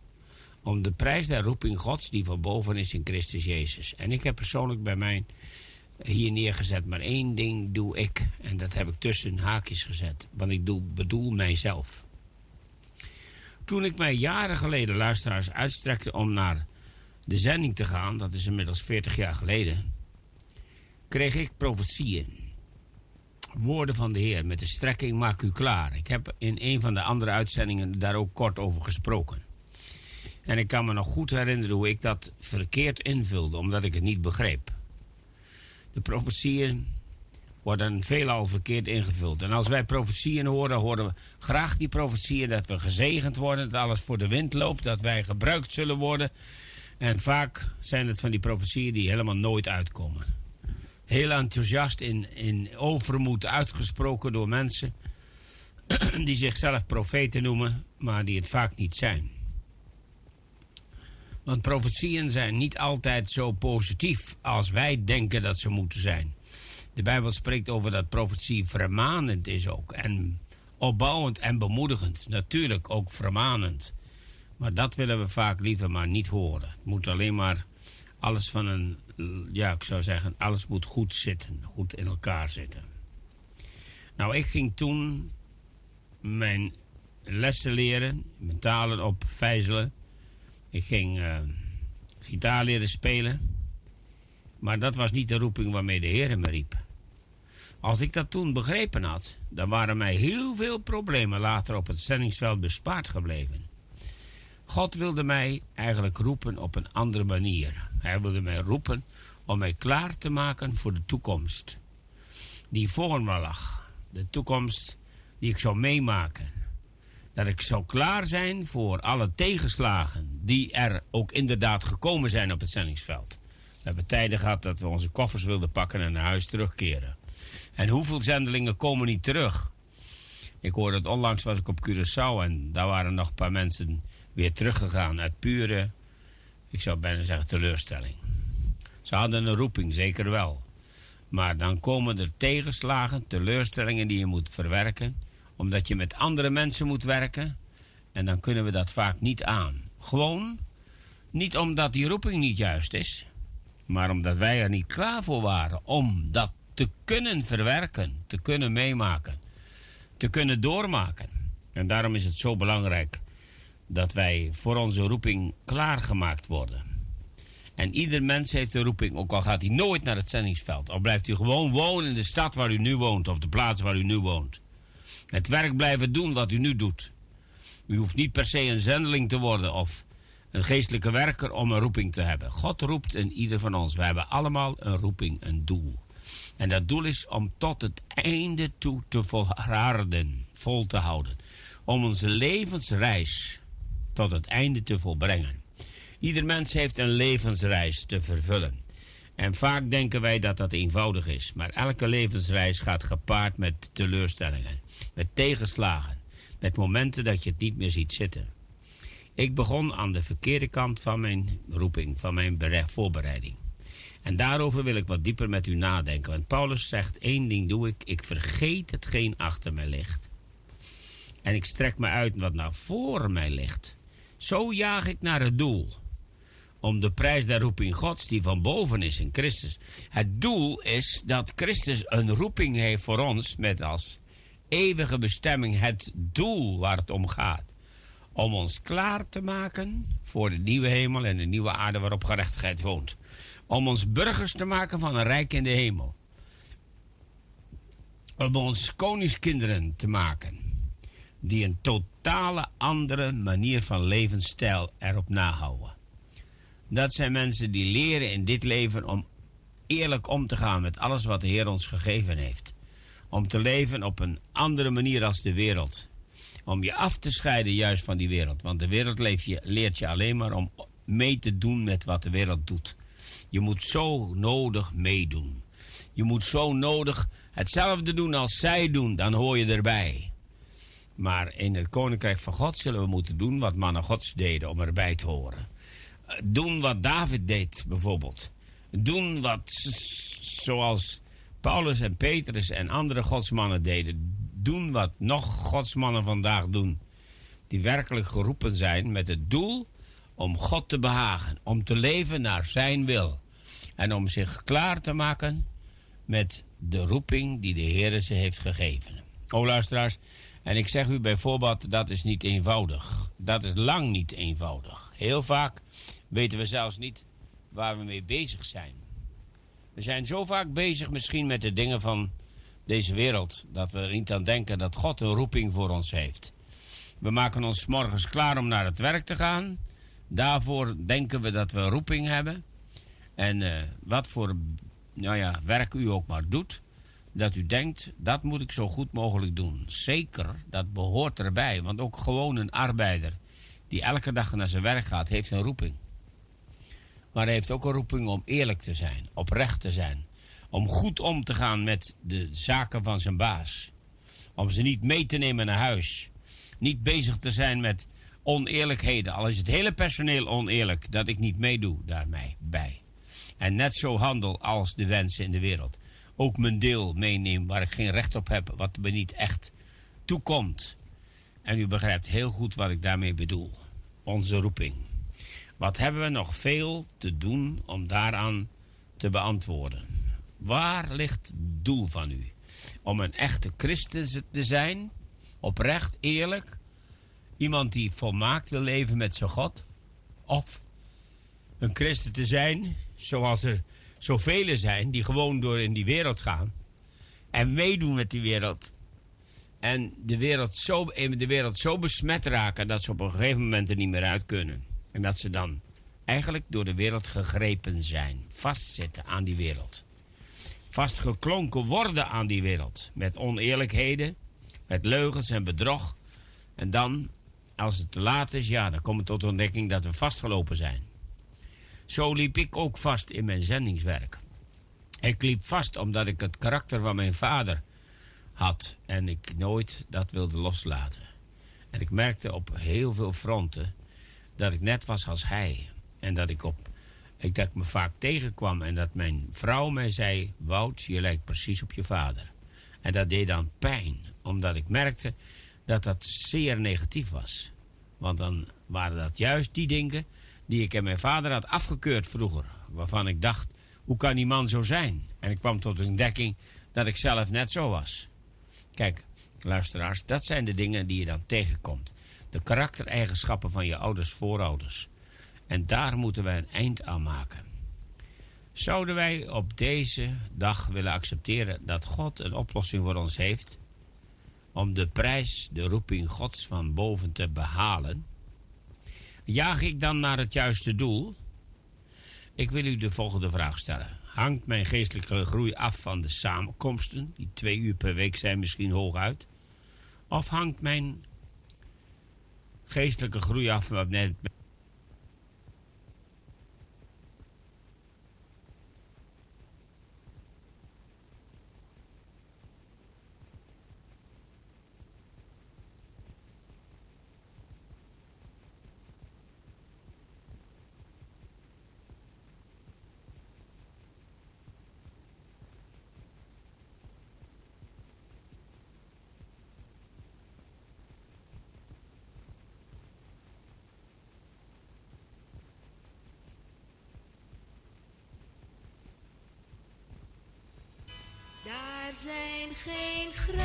Om de prijs der roeping Gods die van boven is in Christus Jezus. En ik heb persoonlijk bij mij hier neergezet, maar één ding doe ik. En dat heb ik tussen haakjes gezet, want ik doe, bedoel mijzelf. Toen ik mij jaren geleden luisteraars uitstrekte om naar de zending te gaan, dat is inmiddels 40 jaar geleden, kreeg ik profetieën. Woorden van de Heer met de strekking maak u klaar. Ik heb in een van de andere uitzendingen daar ook kort over gesproken. En ik kan me nog goed herinneren hoe ik dat verkeerd invulde, omdat ik het niet begreep. De profetieën worden veelal verkeerd ingevuld. En als wij profetieën horen, horen we graag die profetieën dat we gezegend worden, dat alles voor de wind loopt, dat wij gebruikt zullen worden. En vaak zijn het van die profetieën die helemaal nooit uitkomen. Heel enthousiast in, in overmoed uitgesproken door mensen die zichzelf profeten noemen, maar die het vaak niet zijn. Want profetieën zijn niet altijd zo positief als wij denken dat ze moeten zijn. De Bijbel spreekt over dat profetie vermanend is ook. En opbouwend en bemoedigend. Natuurlijk ook vermanend. Maar dat willen we vaak liever maar niet horen. Het moet alleen maar alles van een, ja, ik zou zeggen, alles moet goed zitten. Goed in elkaar zitten. Nou, ik ging toen mijn lessen leren, mijn talen opvijzelen. Ik ging uh, gitaar leren spelen. Maar dat was niet de roeping waarmee de Heer me riep. Als ik dat toen begrepen had, dan waren mij heel veel problemen later op het zendingsveld bespaard gebleven. God wilde mij eigenlijk roepen op een andere manier. Hij wilde mij roepen om mij klaar te maken voor de toekomst die voor me lag. De toekomst die ik zou meemaken dat ik zou klaar zijn voor alle tegenslagen die er ook inderdaad gekomen zijn op het zendingsveld. We hebben tijden gehad dat we onze koffers wilden pakken en naar huis terugkeren. En hoeveel zendelingen komen niet terug? Ik hoorde het onlangs was ik op Curaçao en daar waren nog een paar mensen weer teruggegaan uit pure, ik zou bijna zeggen teleurstelling. Ze hadden een roeping, zeker wel. Maar dan komen er tegenslagen, teleurstellingen die je moet verwerken omdat je met andere mensen moet werken. En dan kunnen we dat vaak niet aan. Gewoon niet omdat die roeping niet juist is, maar omdat wij er niet klaar voor waren om dat te kunnen verwerken, te kunnen meemaken, te kunnen doormaken. En daarom is het zo belangrijk dat wij voor onze roeping klaargemaakt worden. En ieder mens heeft een roeping, ook al gaat hij nooit naar het zendingsveld. Al blijft hij gewoon wonen in de stad waar u nu woont of de plaats waar u nu woont. Het werk blijven doen wat u nu doet. U hoeft niet per se een zendeling te worden of een geestelijke werker om een roeping te hebben. God roept in ieder van ons. We hebben allemaal een roeping, een doel. En dat doel is om tot het einde toe te volharden, vol te houden. Om onze levensreis tot het einde te volbrengen. Ieder mens heeft een levensreis te vervullen. En vaak denken wij dat dat eenvoudig is. Maar elke levensreis gaat gepaard met teleurstellingen met tegenslagen, met momenten dat je het niet meer ziet zitten. Ik begon aan de verkeerde kant van mijn roeping, van mijn voorbereiding. En daarover wil ik wat dieper met u nadenken. Want Paulus zegt: één ding doe ik, ik vergeet hetgeen achter mij ligt. En ik strek me uit wat naar voor mij ligt. Zo jaag ik naar het doel. Om de prijs der roeping Gods die van boven is in Christus. Het doel is dat Christus een roeping heeft voor ons met als eeuwige bestemming, het doel waar het om gaat. Om ons klaar te maken voor de nieuwe hemel en de nieuwe aarde waarop gerechtigheid woont. Om ons burgers te maken van een rijk in de hemel. Om ons koningskinderen te maken. Die een totale andere manier van levensstijl erop nahouden. Dat zijn mensen die leren in dit leven om eerlijk om te gaan met alles wat de Heer ons gegeven heeft. Om te leven op een andere manier als de wereld. Om je af te scheiden juist van die wereld. Want de wereld je, leert je alleen maar om mee te doen met wat de wereld doet. Je moet zo nodig meedoen. Je moet zo nodig hetzelfde doen als zij doen, dan hoor je erbij. Maar in het koninkrijk van God zullen we moeten doen wat mannen Gods deden om erbij te horen. Doen wat David deed, bijvoorbeeld. Doen wat zoals Paulus en Petrus en andere godsmannen deden. Doen wat nog godsmannen vandaag doen. Die werkelijk geroepen zijn met het doel om God te behagen. Om te leven naar zijn wil. En om zich klaar te maken met de roeping die de Heer ze heeft gegeven. O luisteraars, en ik zeg u bijvoorbeeld, dat is niet eenvoudig. Dat is lang niet eenvoudig. Heel vaak weten we zelfs niet waar we mee bezig zijn. We zijn zo vaak bezig misschien met de dingen van deze wereld... dat we niet aan denken dat God een roeping voor ons heeft. We maken ons morgens klaar om naar het werk te gaan. Daarvoor denken we dat we een roeping hebben. En uh, wat voor nou ja, werk u ook maar doet... dat u denkt, dat moet ik zo goed mogelijk doen. Zeker, dat behoort erbij. Want ook gewoon een arbeider die elke dag naar zijn werk gaat... heeft een roeping. Maar hij heeft ook een roeping om eerlijk te zijn, oprecht te zijn. Om goed om te gaan met de zaken van zijn baas. Om ze niet mee te nemen naar huis. Niet bezig te zijn met oneerlijkheden. Al is het hele personeel oneerlijk, dat ik niet meedoe daarmee bij. En net zo handel als de wensen in de wereld. Ook mijn deel meeneem waar ik geen recht op heb, wat me niet echt toekomt. En u begrijpt heel goed wat ik daarmee bedoel. Onze roeping. Wat hebben we nog veel te doen om daaraan te beantwoorden? Waar ligt het doel van u? Om een echte christen te zijn? Oprecht, eerlijk? Iemand die volmaakt wil leven met zijn God? Of een christen te zijn, zoals er zoveel zijn, die gewoon door in die wereld gaan en meedoen met die wereld. En de wereld, zo, de wereld zo besmet raken dat ze op een gegeven moment er niet meer uit kunnen. En dat ze dan eigenlijk door de wereld gegrepen zijn. Vastzitten aan die wereld. Vastgeklonken worden aan die wereld. Met oneerlijkheden, met leugens en bedrog. En dan, als het te laat is, ja, dan komen we tot de ontdekking dat we vastgelopen zijn. Zo liep ik ook vast in mijn zendingswerk. Ik liep vast omdat ik het karakter van mijn vader had en ik nooit dat wilde loslaten. En ik merkte op heel veel fronten dat ik net was als hij. En dat ik op ik dat ik me vaak tegenkwam en dat mijn vrouw mij zei: Wout, je lijkt precies op je vader. En dat deed dan pijn, omdat ik merkte dat dat zeer negatief was. Want dan waren dat juist die dingen die ik en mijn vader had afgekeurd vroeger. Waarvan ik dacht: hoe kan die man zo zijn? En ik kwam tot de ontdekking dat ik zelf net zo was. Kijk, luisteraars, dat zijn de dingen die je dan tegenkomt de karaktereigenschappen van je ouders voorouders. En daar moeten wij een eind aan maken. Zouden wij op deze dag willen accepteren dat God een oplossing voor ons heeft om de prijs, de roeping Gods van boven te behalen? Jaag ik dan naar het juiste doel? Ik wil u de volgende vraag stellen. Hangt mijn geestelijke groei af van de samenkomsten, die twee uur per week zijn misschien hooguit? Of hangt mijn geestelijke groei af net geen grenzen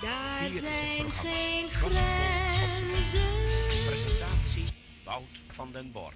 Daar Hier zijn geen grenzen. Presentatie Wout van den Bor.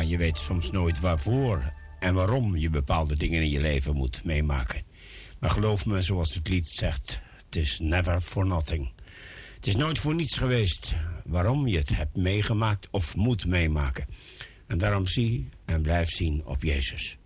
Je weet soms nooit waarvoor en waarom je bepaalde dingen in je leven moet meemaken. Maar geloof me, zoals het lied zegt, het is never for nothing. Het is nooit voor niets geweest waarom je het hebt meegemaakt of moet meemaken. En daarom zie en blijf zien op Jezus.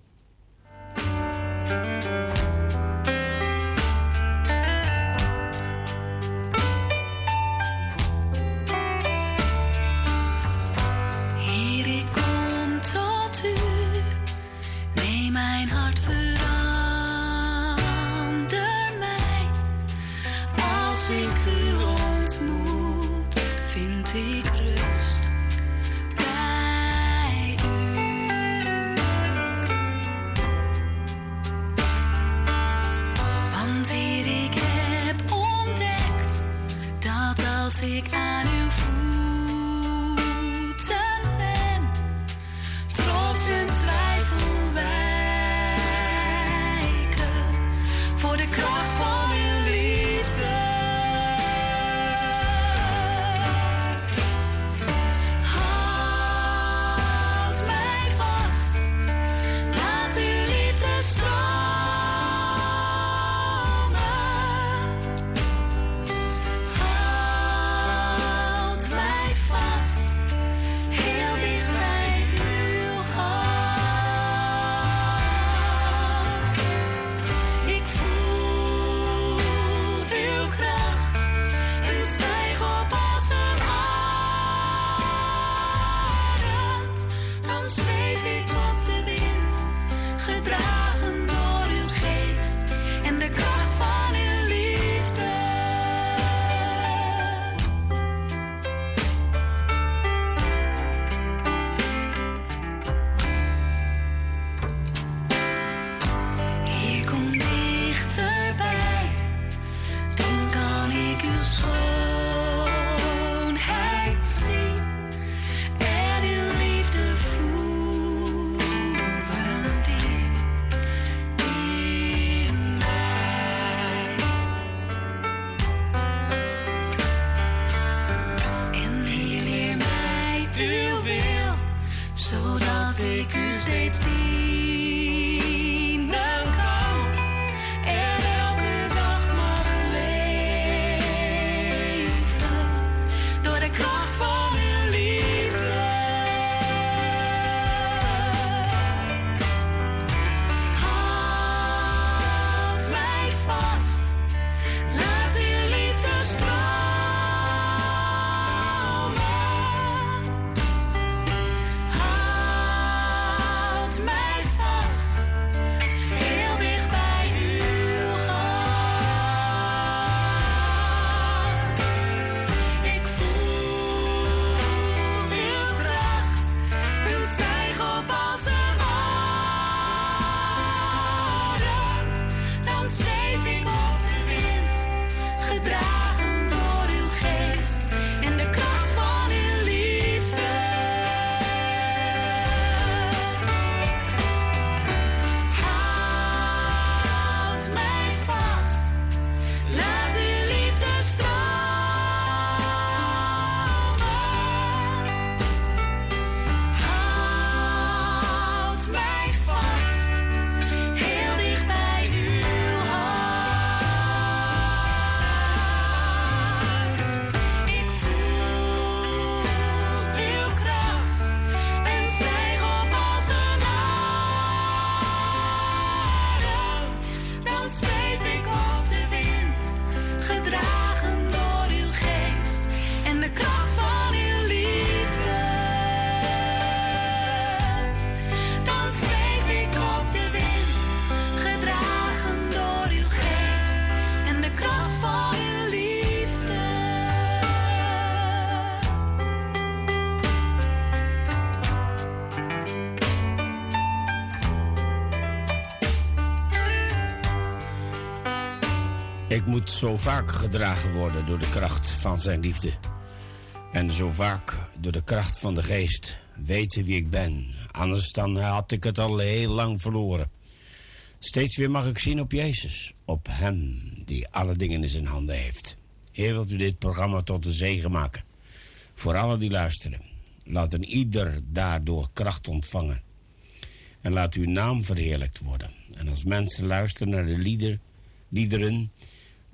Ik moet zo vaak gedragen worden door de kracht van zijn liefde. En zo vaak door de kracht van de geest weten wie ik ben. Anders dan had ik het al heel lang verloren. Steeds weer mag ik zien op Jezus. Op Hem die alle dingen in zijn handen heeft. Heer, wilt u dit programma tot een zegen maken. Voor alle die luisteren. Laat een ieder daardoor kracht ontvangen. En laat uw naam verheerlijkt worden. En als mensen luisteren naar de lieder, liederen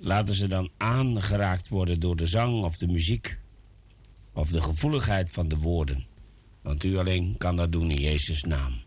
laten ze dan aangeraakt worden door de zang of de muziek of de gevoeligheid van de woorden. Want u alleen kan dat doen in Jezus' naam.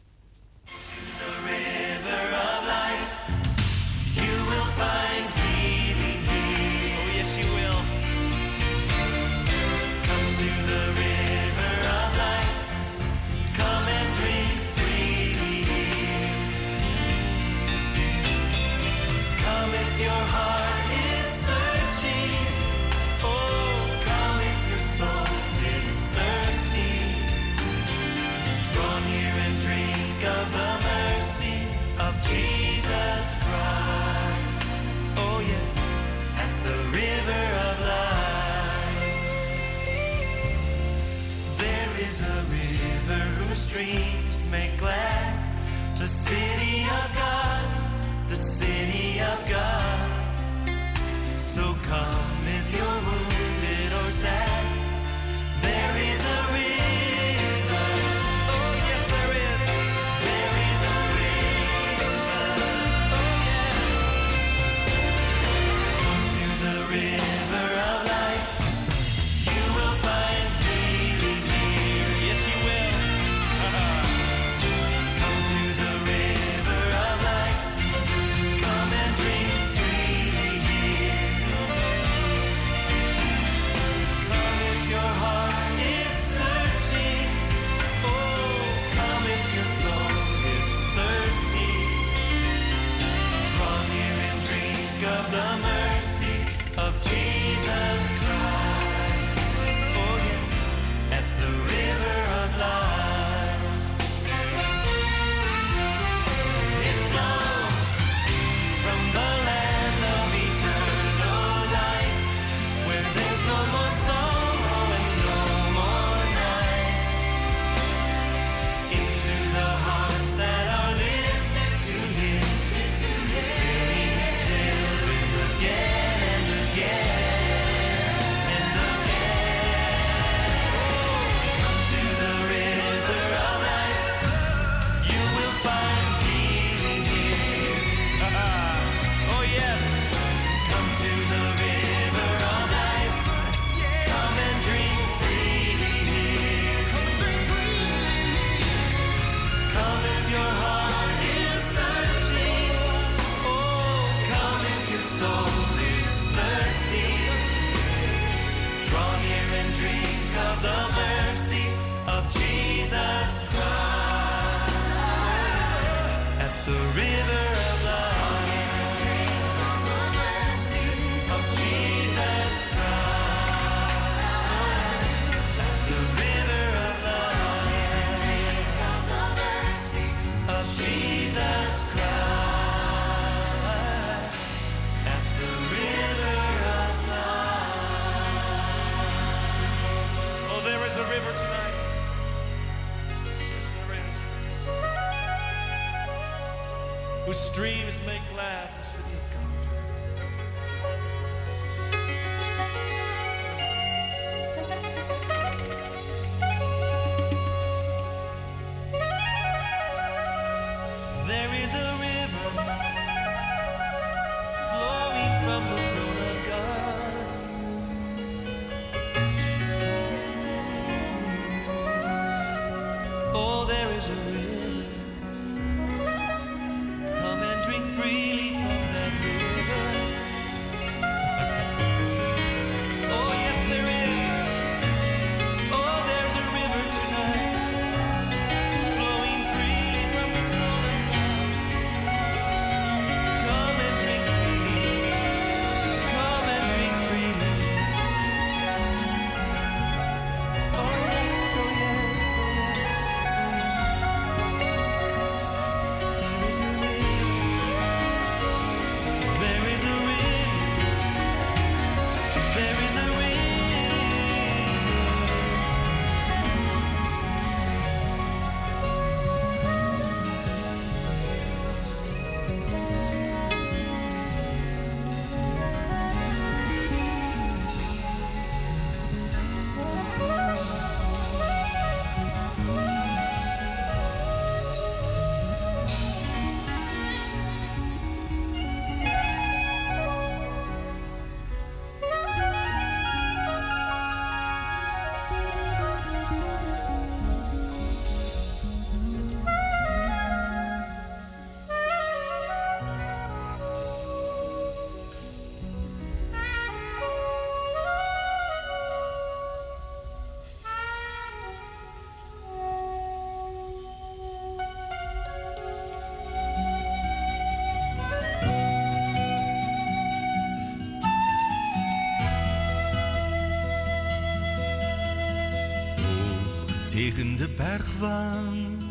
Bergwand,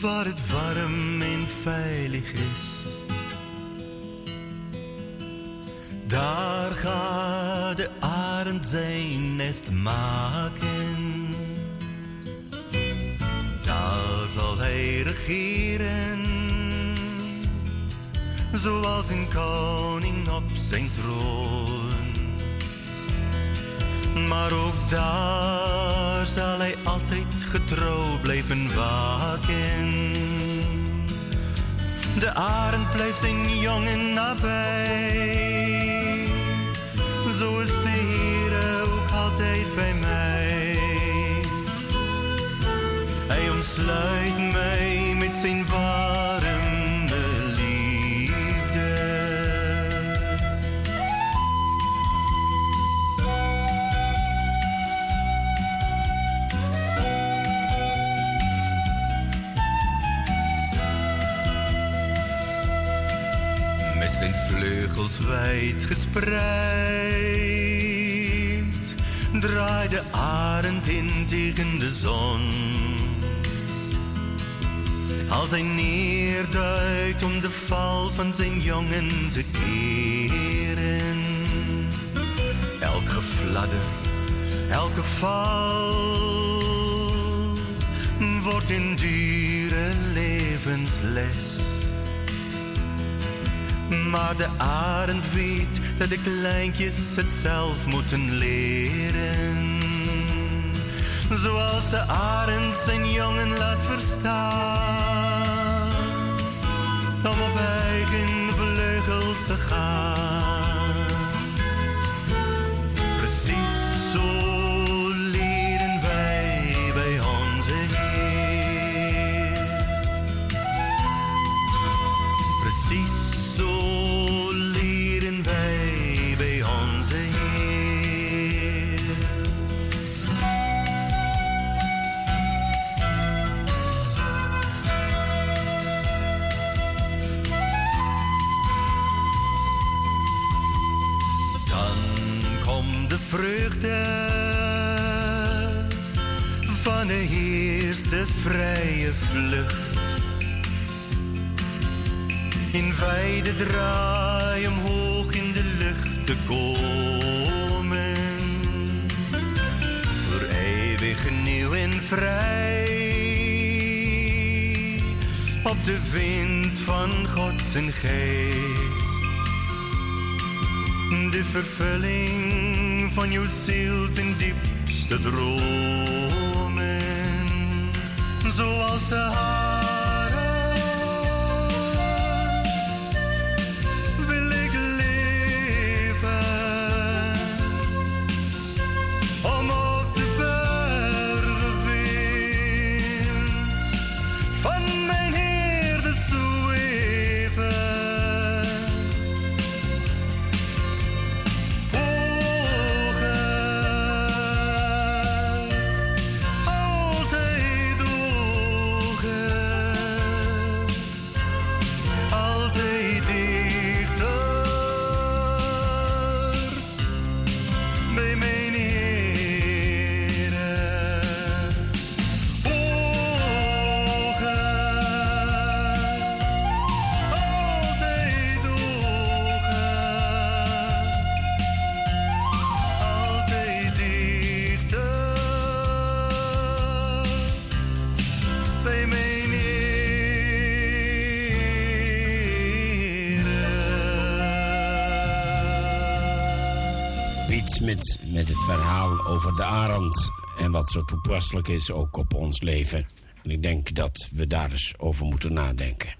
waar het warm en veilig is. Daar gaat de arend zijn nest maken. Daar zal hij regeren, zoals een koning op zijn troon. Maar ook daar zal hij altijd getrouw blijven waken. De arend blijft zijn jongen nabij. Zo is de Heer ook altijd bij mij. Hij omsluit mij met zijn warme wijd gespreid draait de arend in tegen de zon. Als hij neerduikt om de val van zijn jongen te keren. Elk gefladder, elke val wordt een dure levensles. Maar de arend weet dat de kleintjes het zelf moeten leren. Zoals de arend zijn jongen laat verstaan. Om op eigen vleugels te gaan. Vrije vlucht. In wijde draai omhoog in de lucht te komen. Voor eeuwig nieuw en vrij. Op de wind van God zijn geest. De vervulling van jouw ziel zijn diepste dromen. Zoals de haren de arend. En wat zo toepasselijk is ook op ons leven. En ik denk dat we daar eens over moeten nadenken.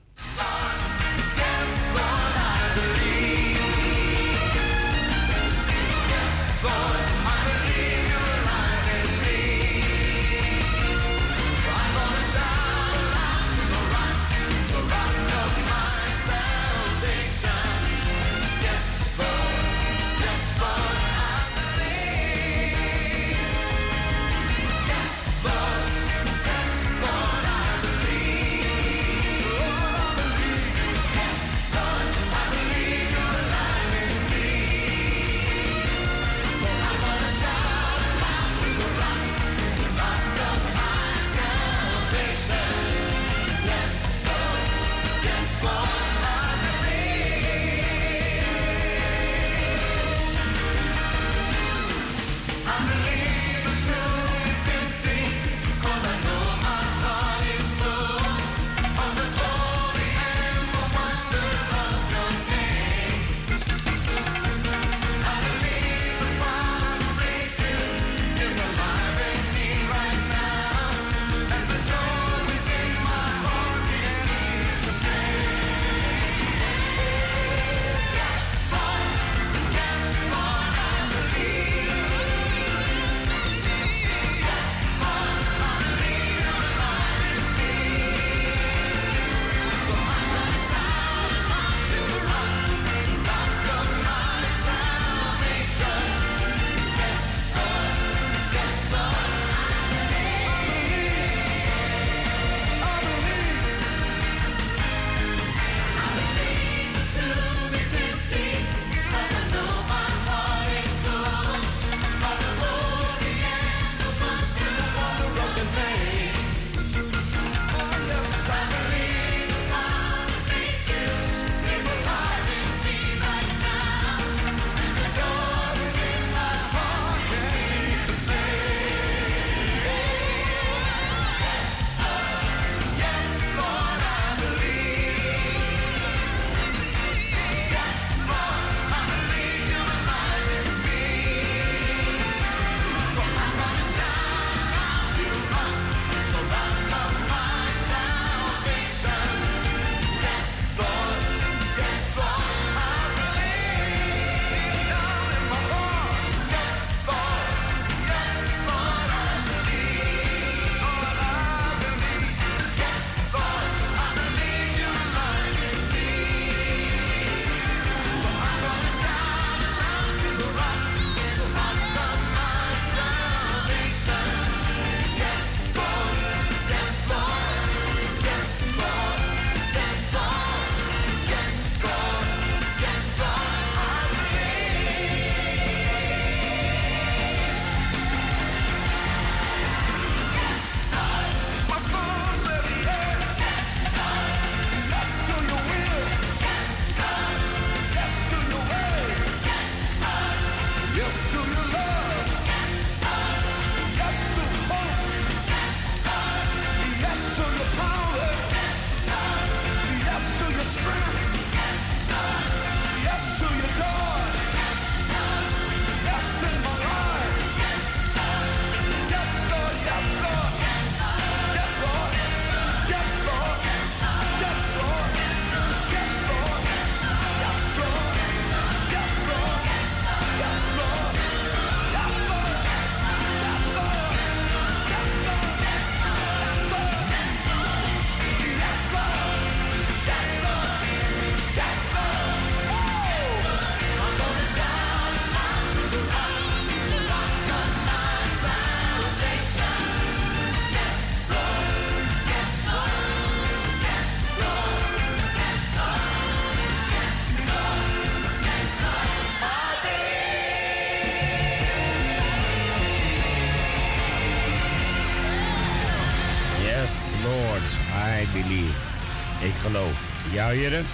Ja, heren?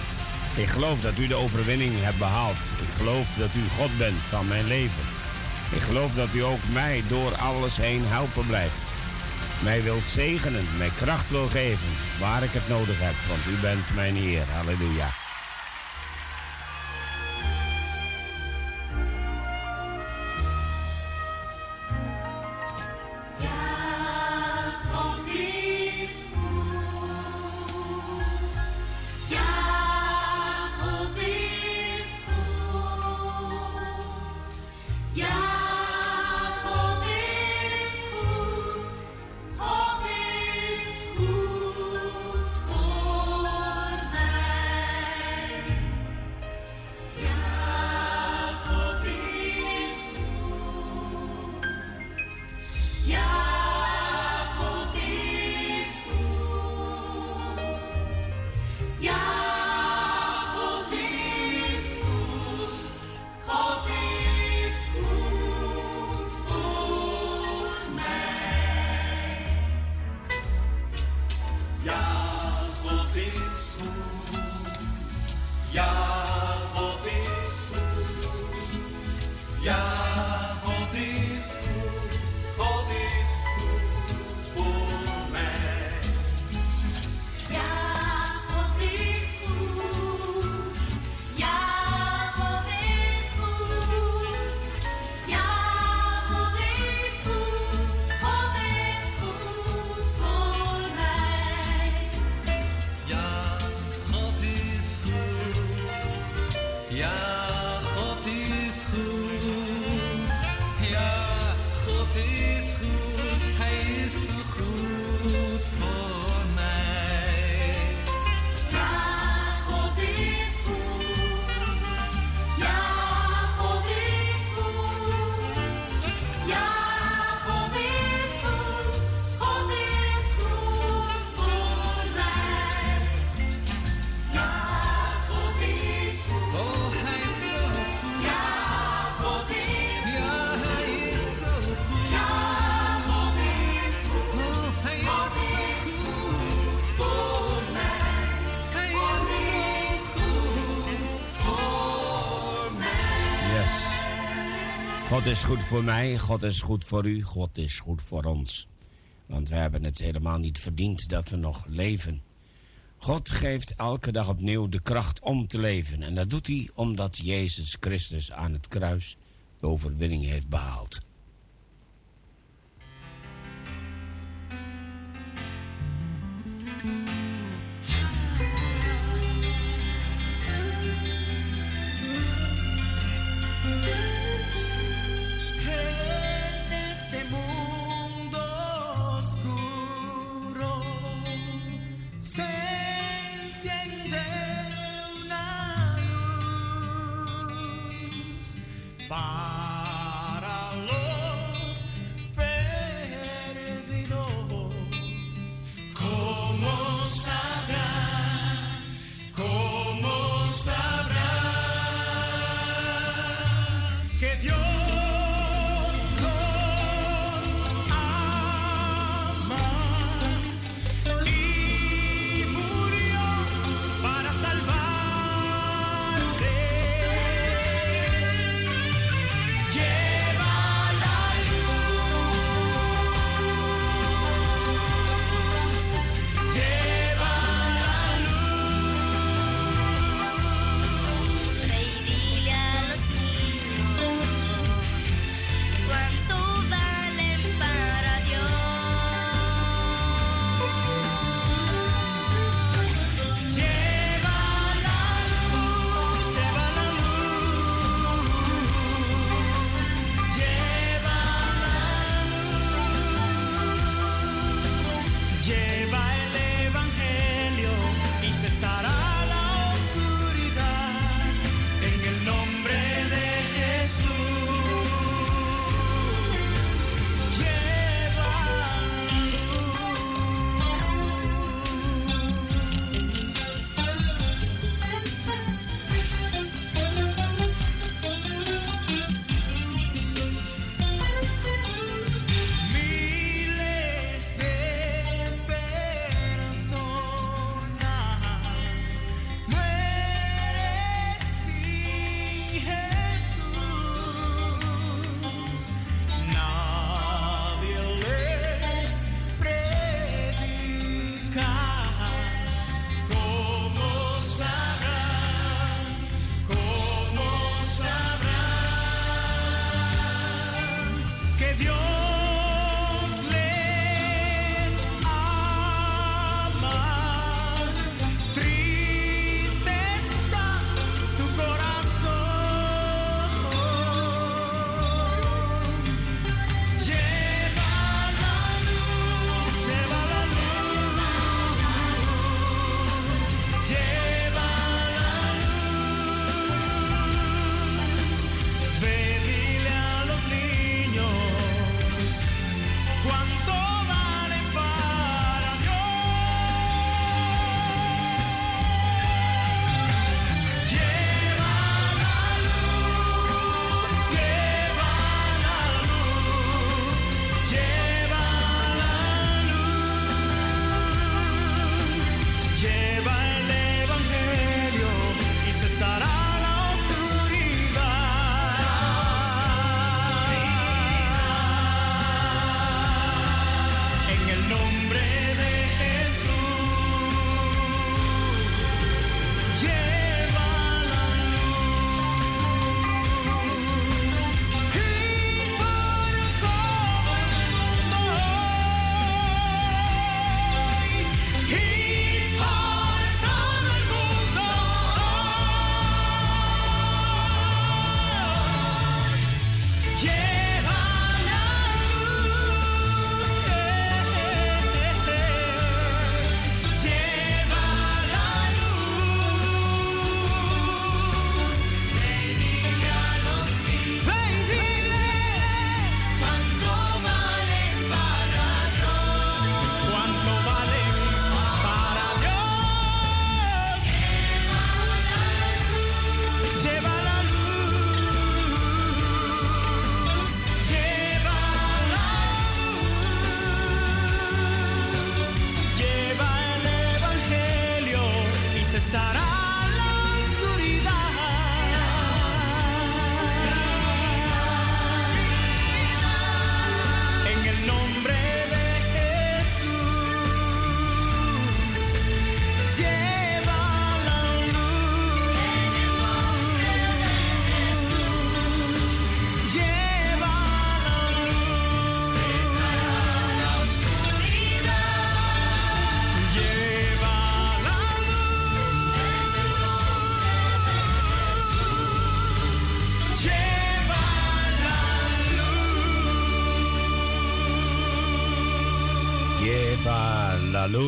Ik geloof dat u de overwinning hebt behaald. Ik geloof dat u God bent van mijn leven. Ik geloof dat u ook mij door alles heen helpen blijft. Mij wilt zegenen, mij kracht wil geven, waar ik het nodig heb, want u bent mijn Heer. Halleluja. God is goed voor mij, God is goed voor u, God is goed voor ons. Want we hebben het helemaal niet verdiend dat we nog leven. God geeft elke dag opnieuw de kracht om te leven. En dat doet hij omdat Jezus Christus aan het kruis de overwinning heeft behaald.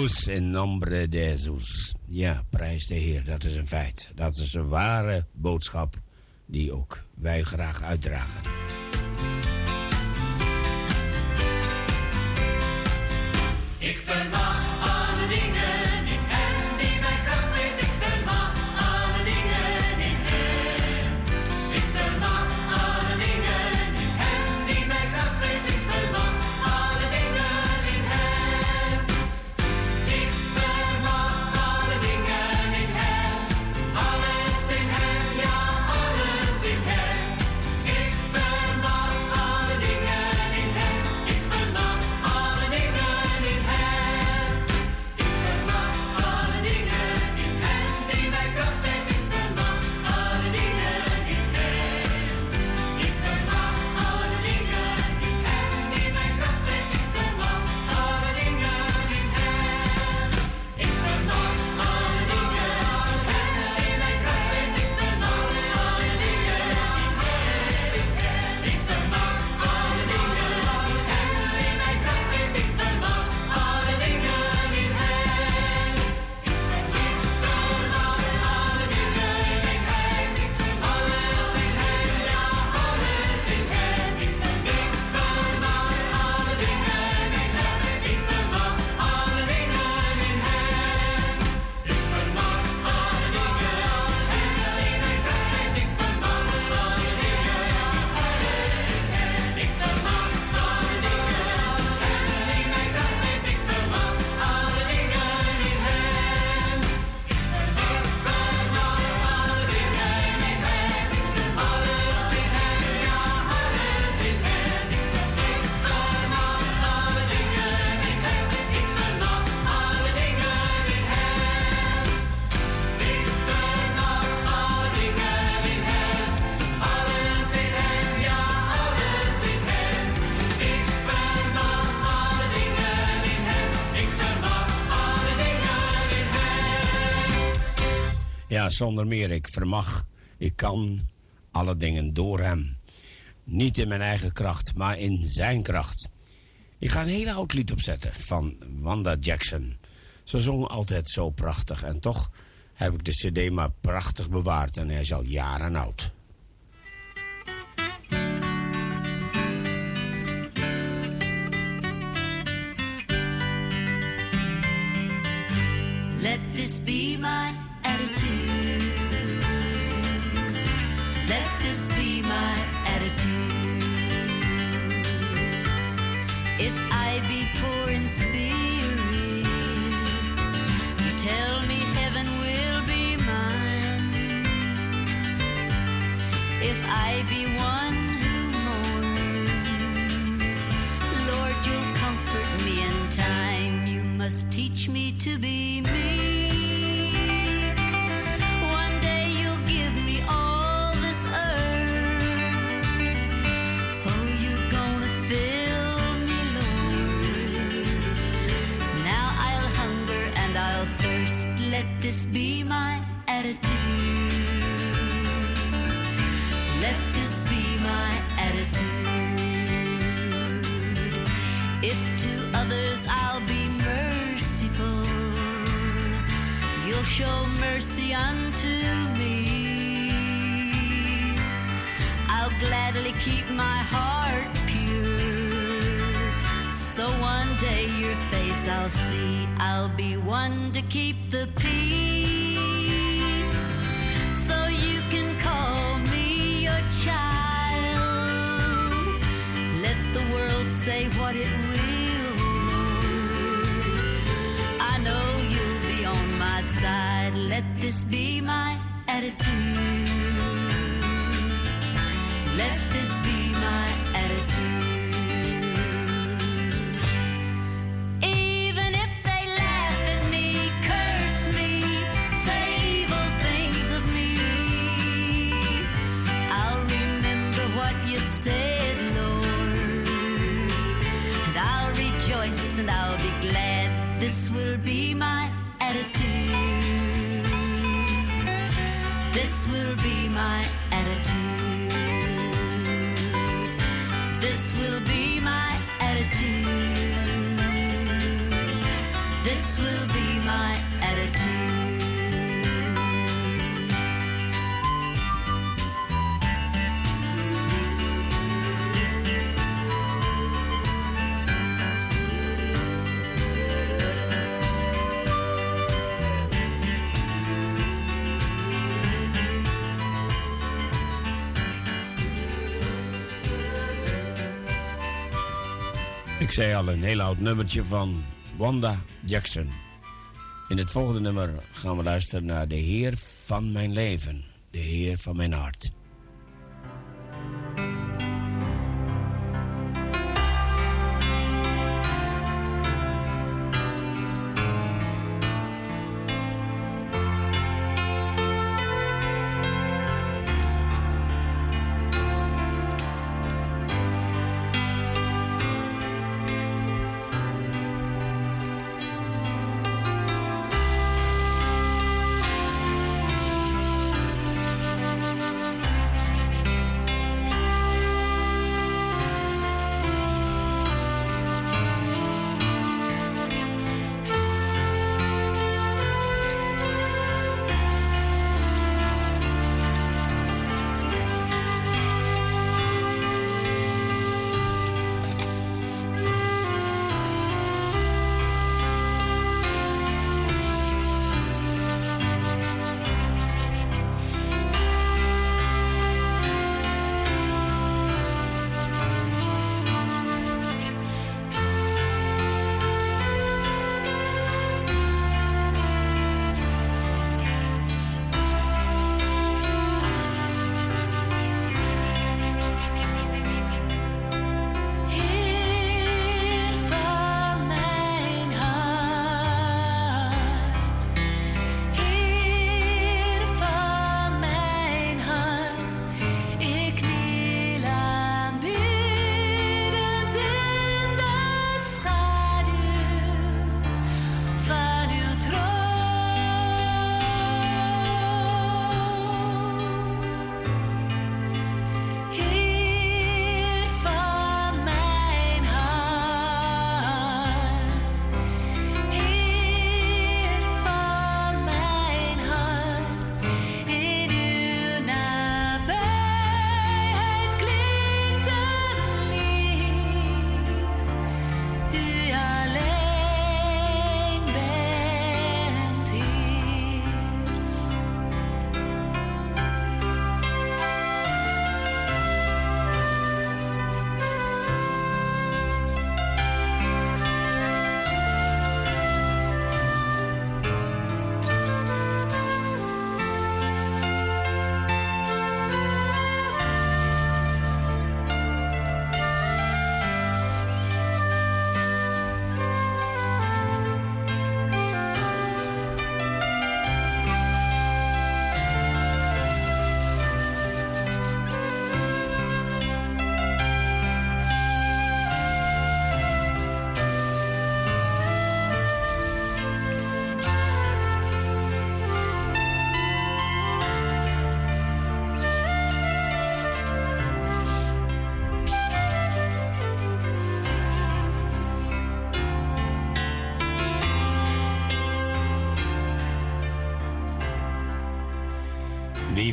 In nombre de Ja, prijs de Heer, dat is een feit. Dat is een ware boodschap die ook wij graag uitdragen. Zonder meer. Ik vermag, ik kan alle dingen door hem. Niet in mijn eigen kracht, maar in zijn kracht. Ik ga een hele oud lied opzetten van Wanda Jackson. Ze zong altijd zo prachtig en toch heb ik de CD maar prachtig bewaard en hij is al jaren oud. Zei al, een heel oud nummertje van Wanda Jackson. In het volgende nummer gaan we luisteren naar de Heer van mijn leven. De Heer van mijn hart.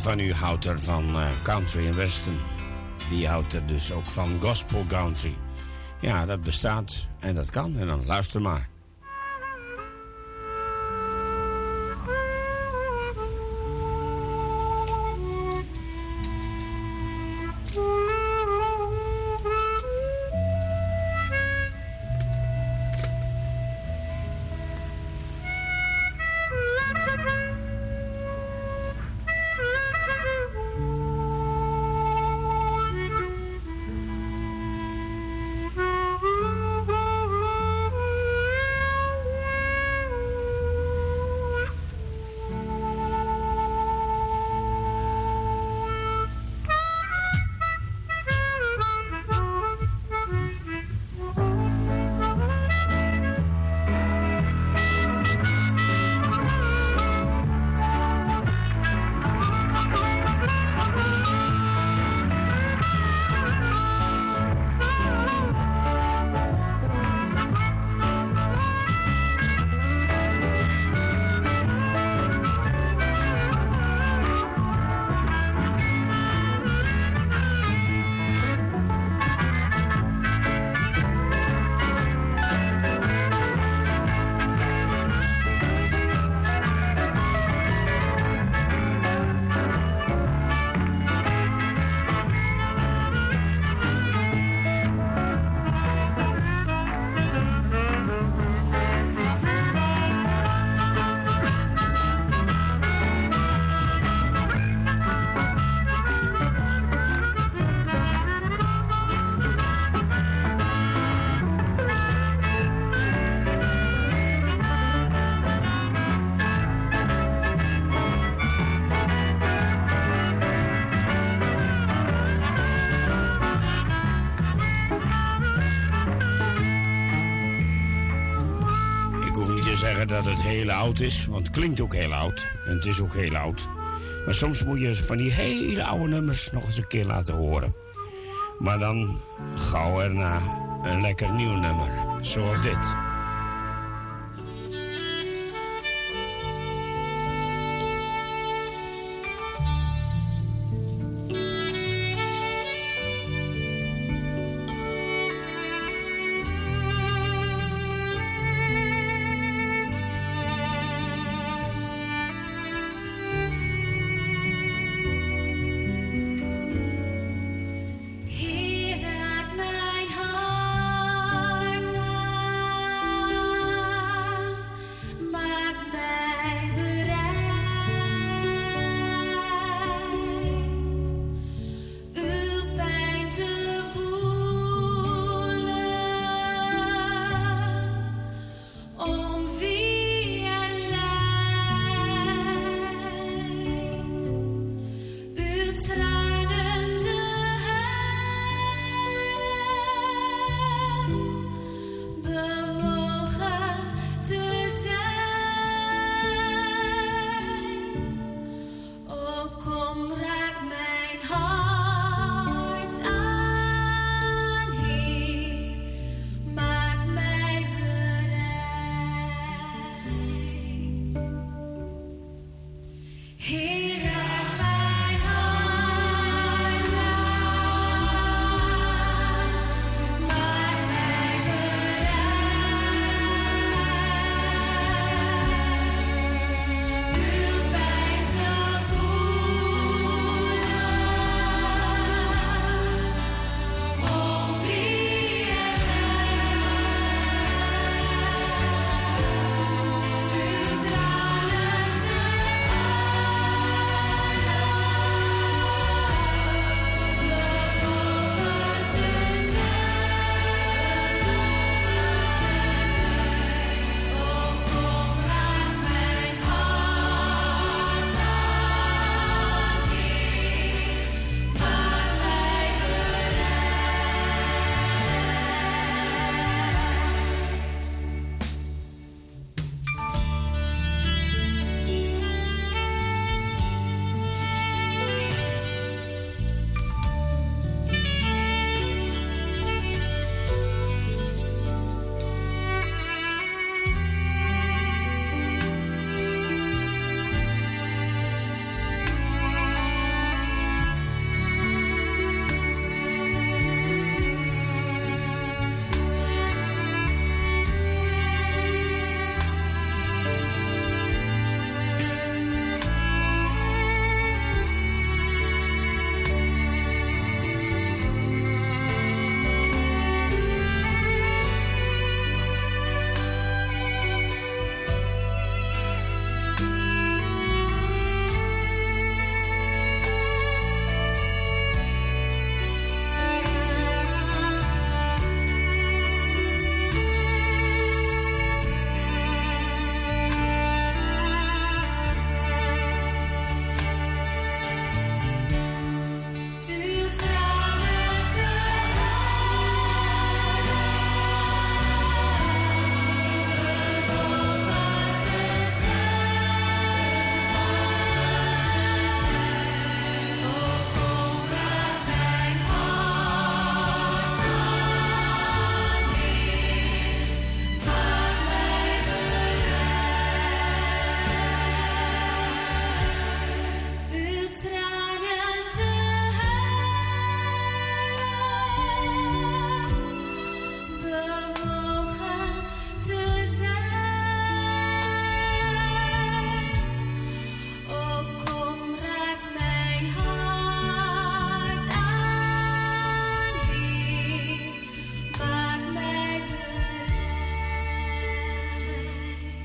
Van u houdt er van eh, country en western? Wie houdt er dus ook van gospel country? Ja, dat bestaat en dat kan. En dan luister maar. Het heel oud is, want het klinkt ook heel oud. En het is ook heel oud. Maar soms moet je van die hele oude nummers nog eens een keer laten horen. Maar dan gauw erna een lekker nieuw nummer, zoals dit.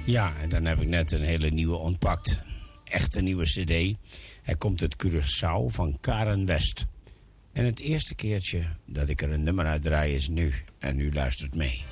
Ja, en dan heb ik net een hele nieuwe ontpakt. Echt een nieuwe cd. Hij komt uit Curaçao van Karen West. En het eerste keertje dat ik er een nummer uit draai is nu. En u luistert mee.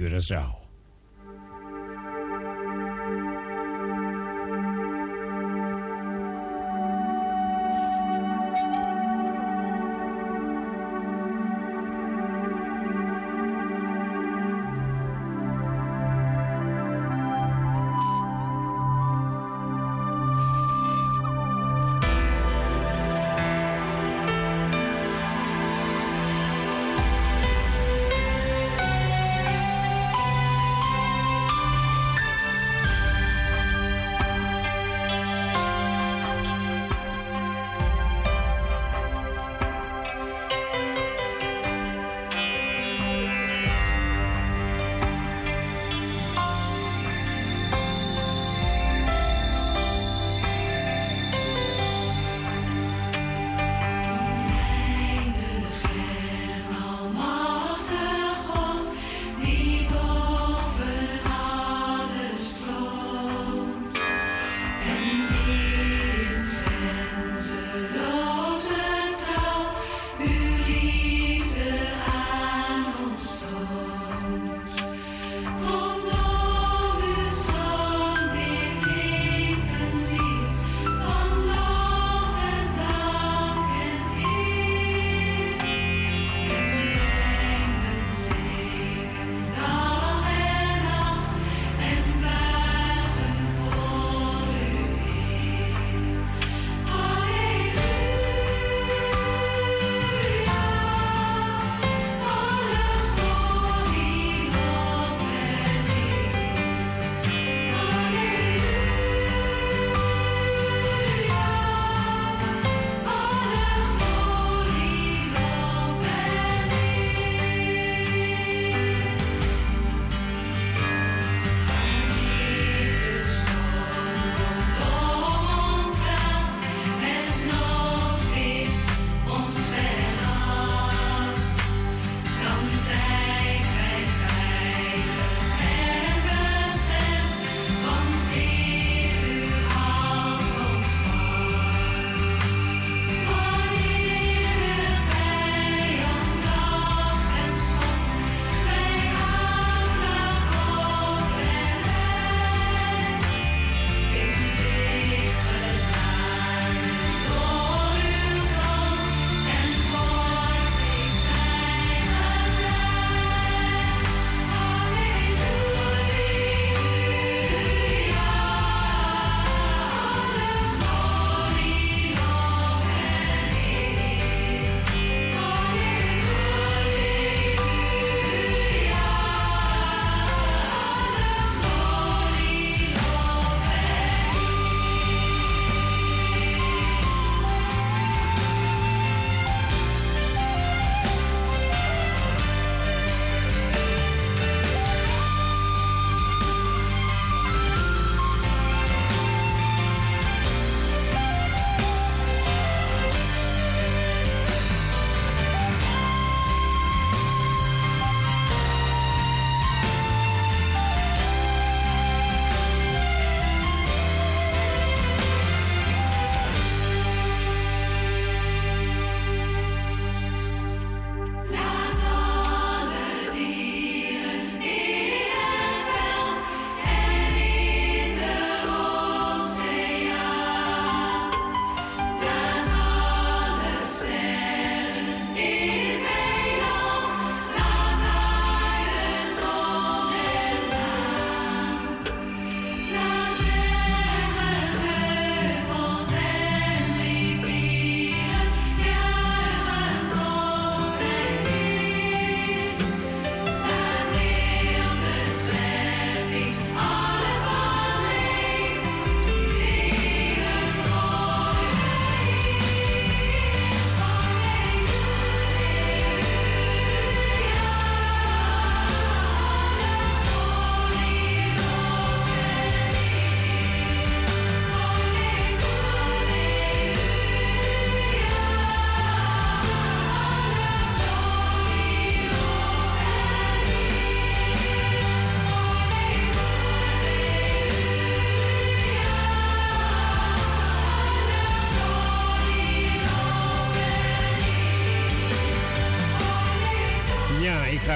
Curaçao.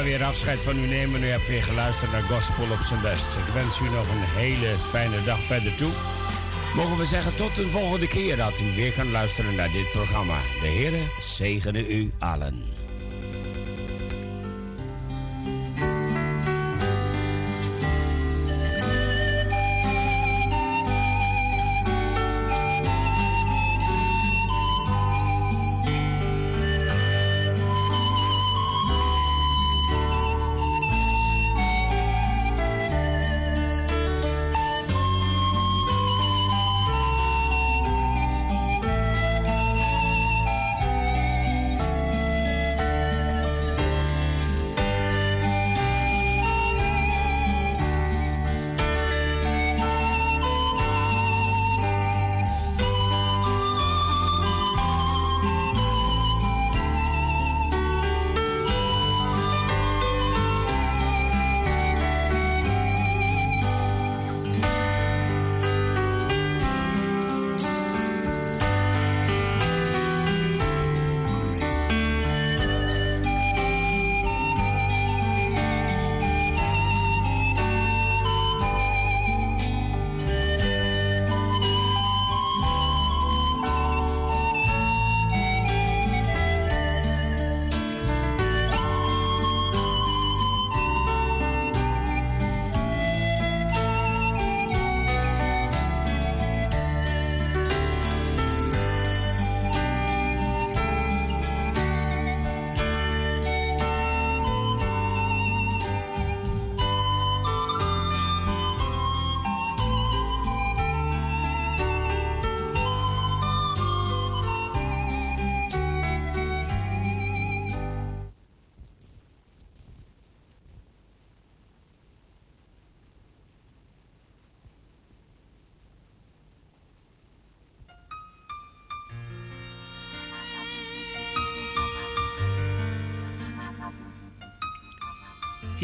Weer afscheid van u nemen. U hebt weer geluisterd naar Gospel op zijn best. Ik wens u nog een hele fijne dag verder toe. Mogen we zeggen tot een volgende keer dat u weer kan luisteren naar dit programma. De Heere zegene u allen.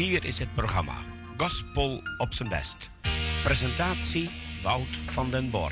Hier is het programma Gospel op zijn best. Presentatie Wout van den Bor.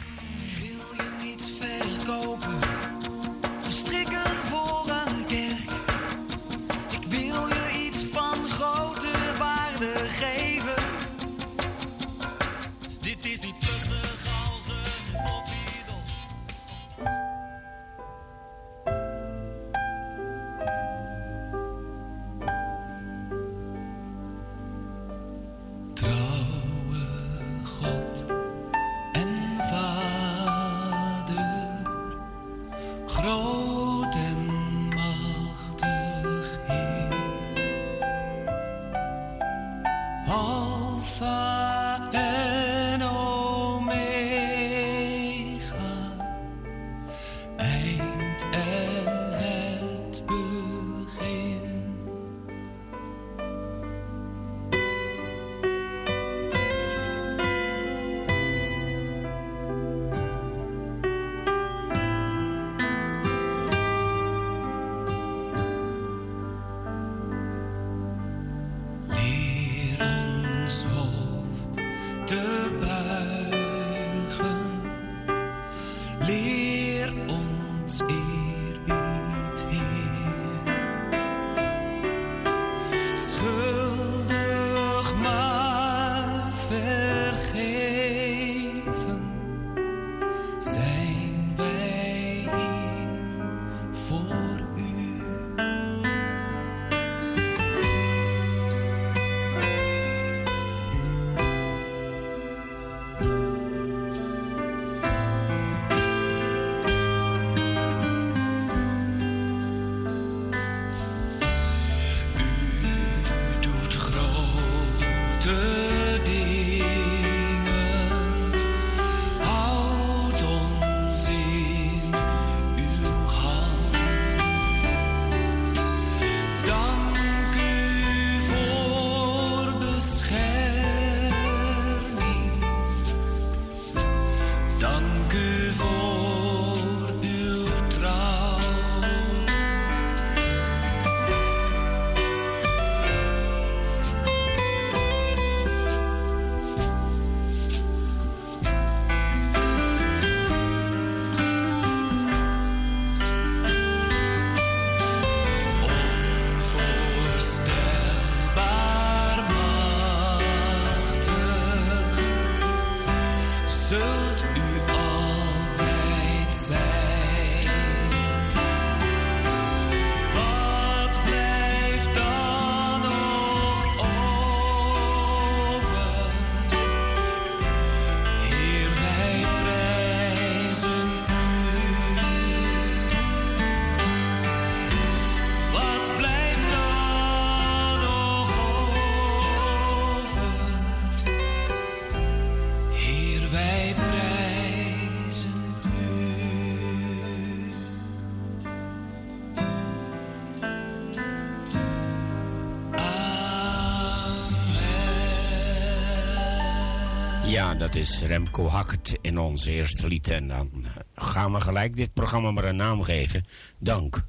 is Remco Hackert in ons eerste lied. En dan eh, gaan we gelijk dit programma maar een naam geven. Dank.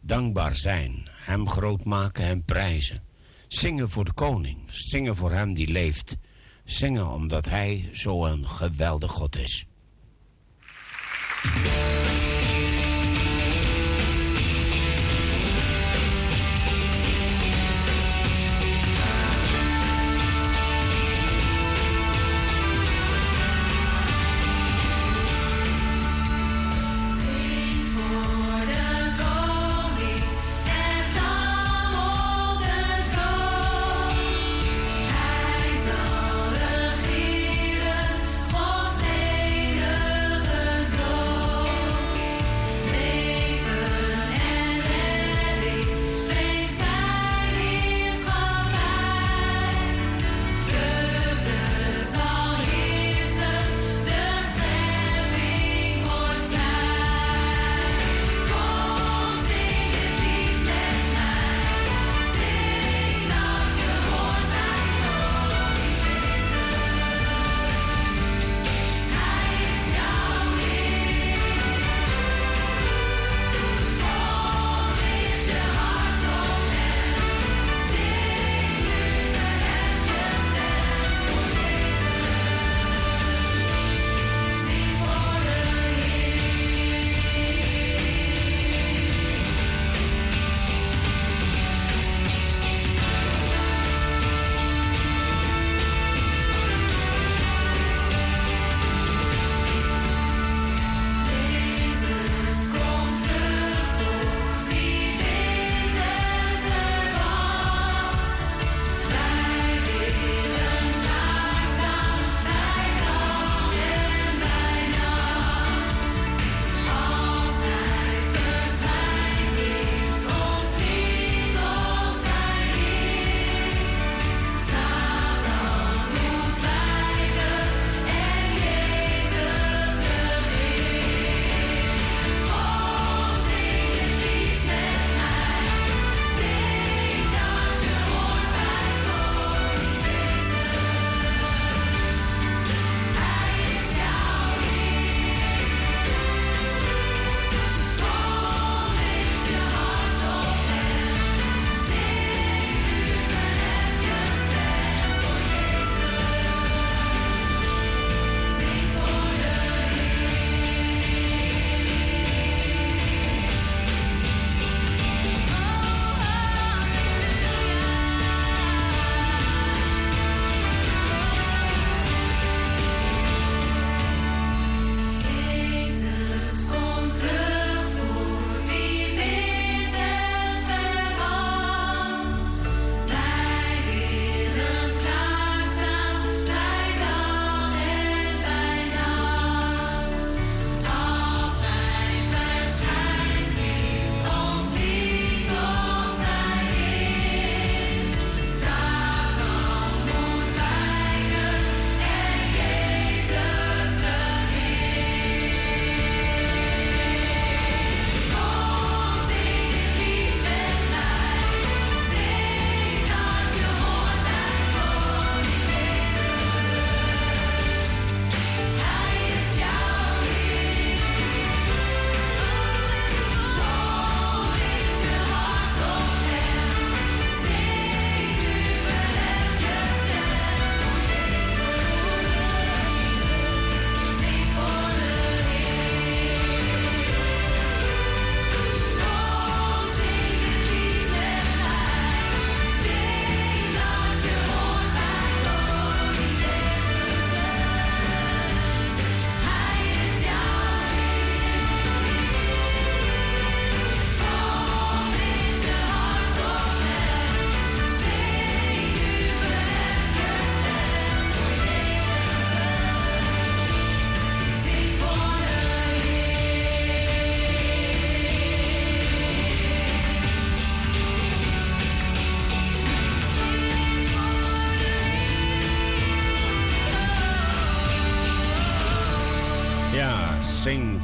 Dankbaar zijn. Hem groot maken, hem prijzen. Zingen voor de koning. Zingen voor hem die leeft. Zingen omdat hij zo'n geweldig God is.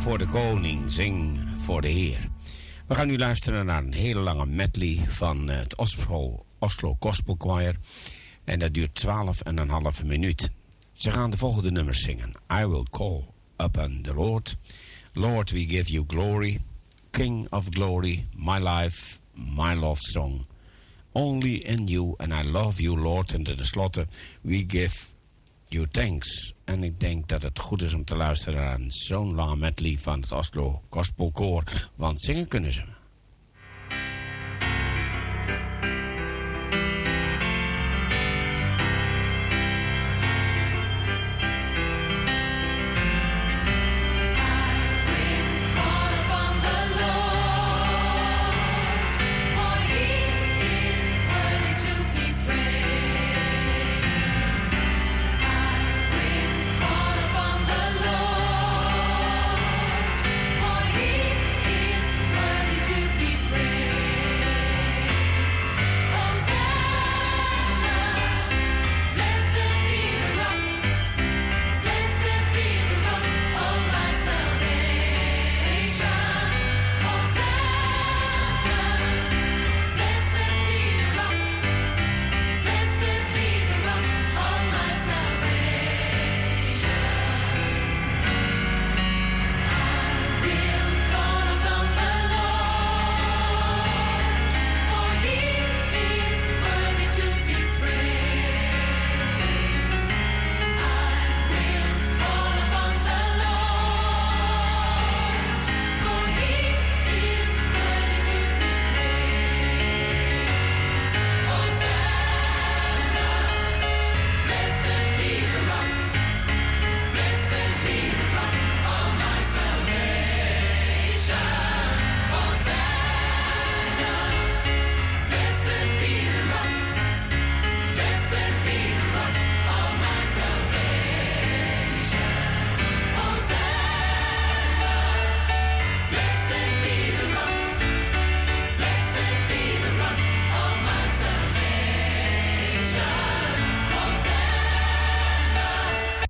voor de koning, zing voor de Heer. We gaan nu luisteren naar een hele lange medley van het Oslo, Oslo Gospel Choir. En dat duurt 12,5 minuut. Ze gaan de volgende nummers zingen. I will call upon the Lord. Lord, we give you glory. King of glory, my life, my love song. Only in you, and I love you, Lord. En tenslotte, we give you thanks. En ik denk dat het goed is om te luisteren aan zo'n lange medley van het Oslo Gospel Koor. Want zingen kunnen ze.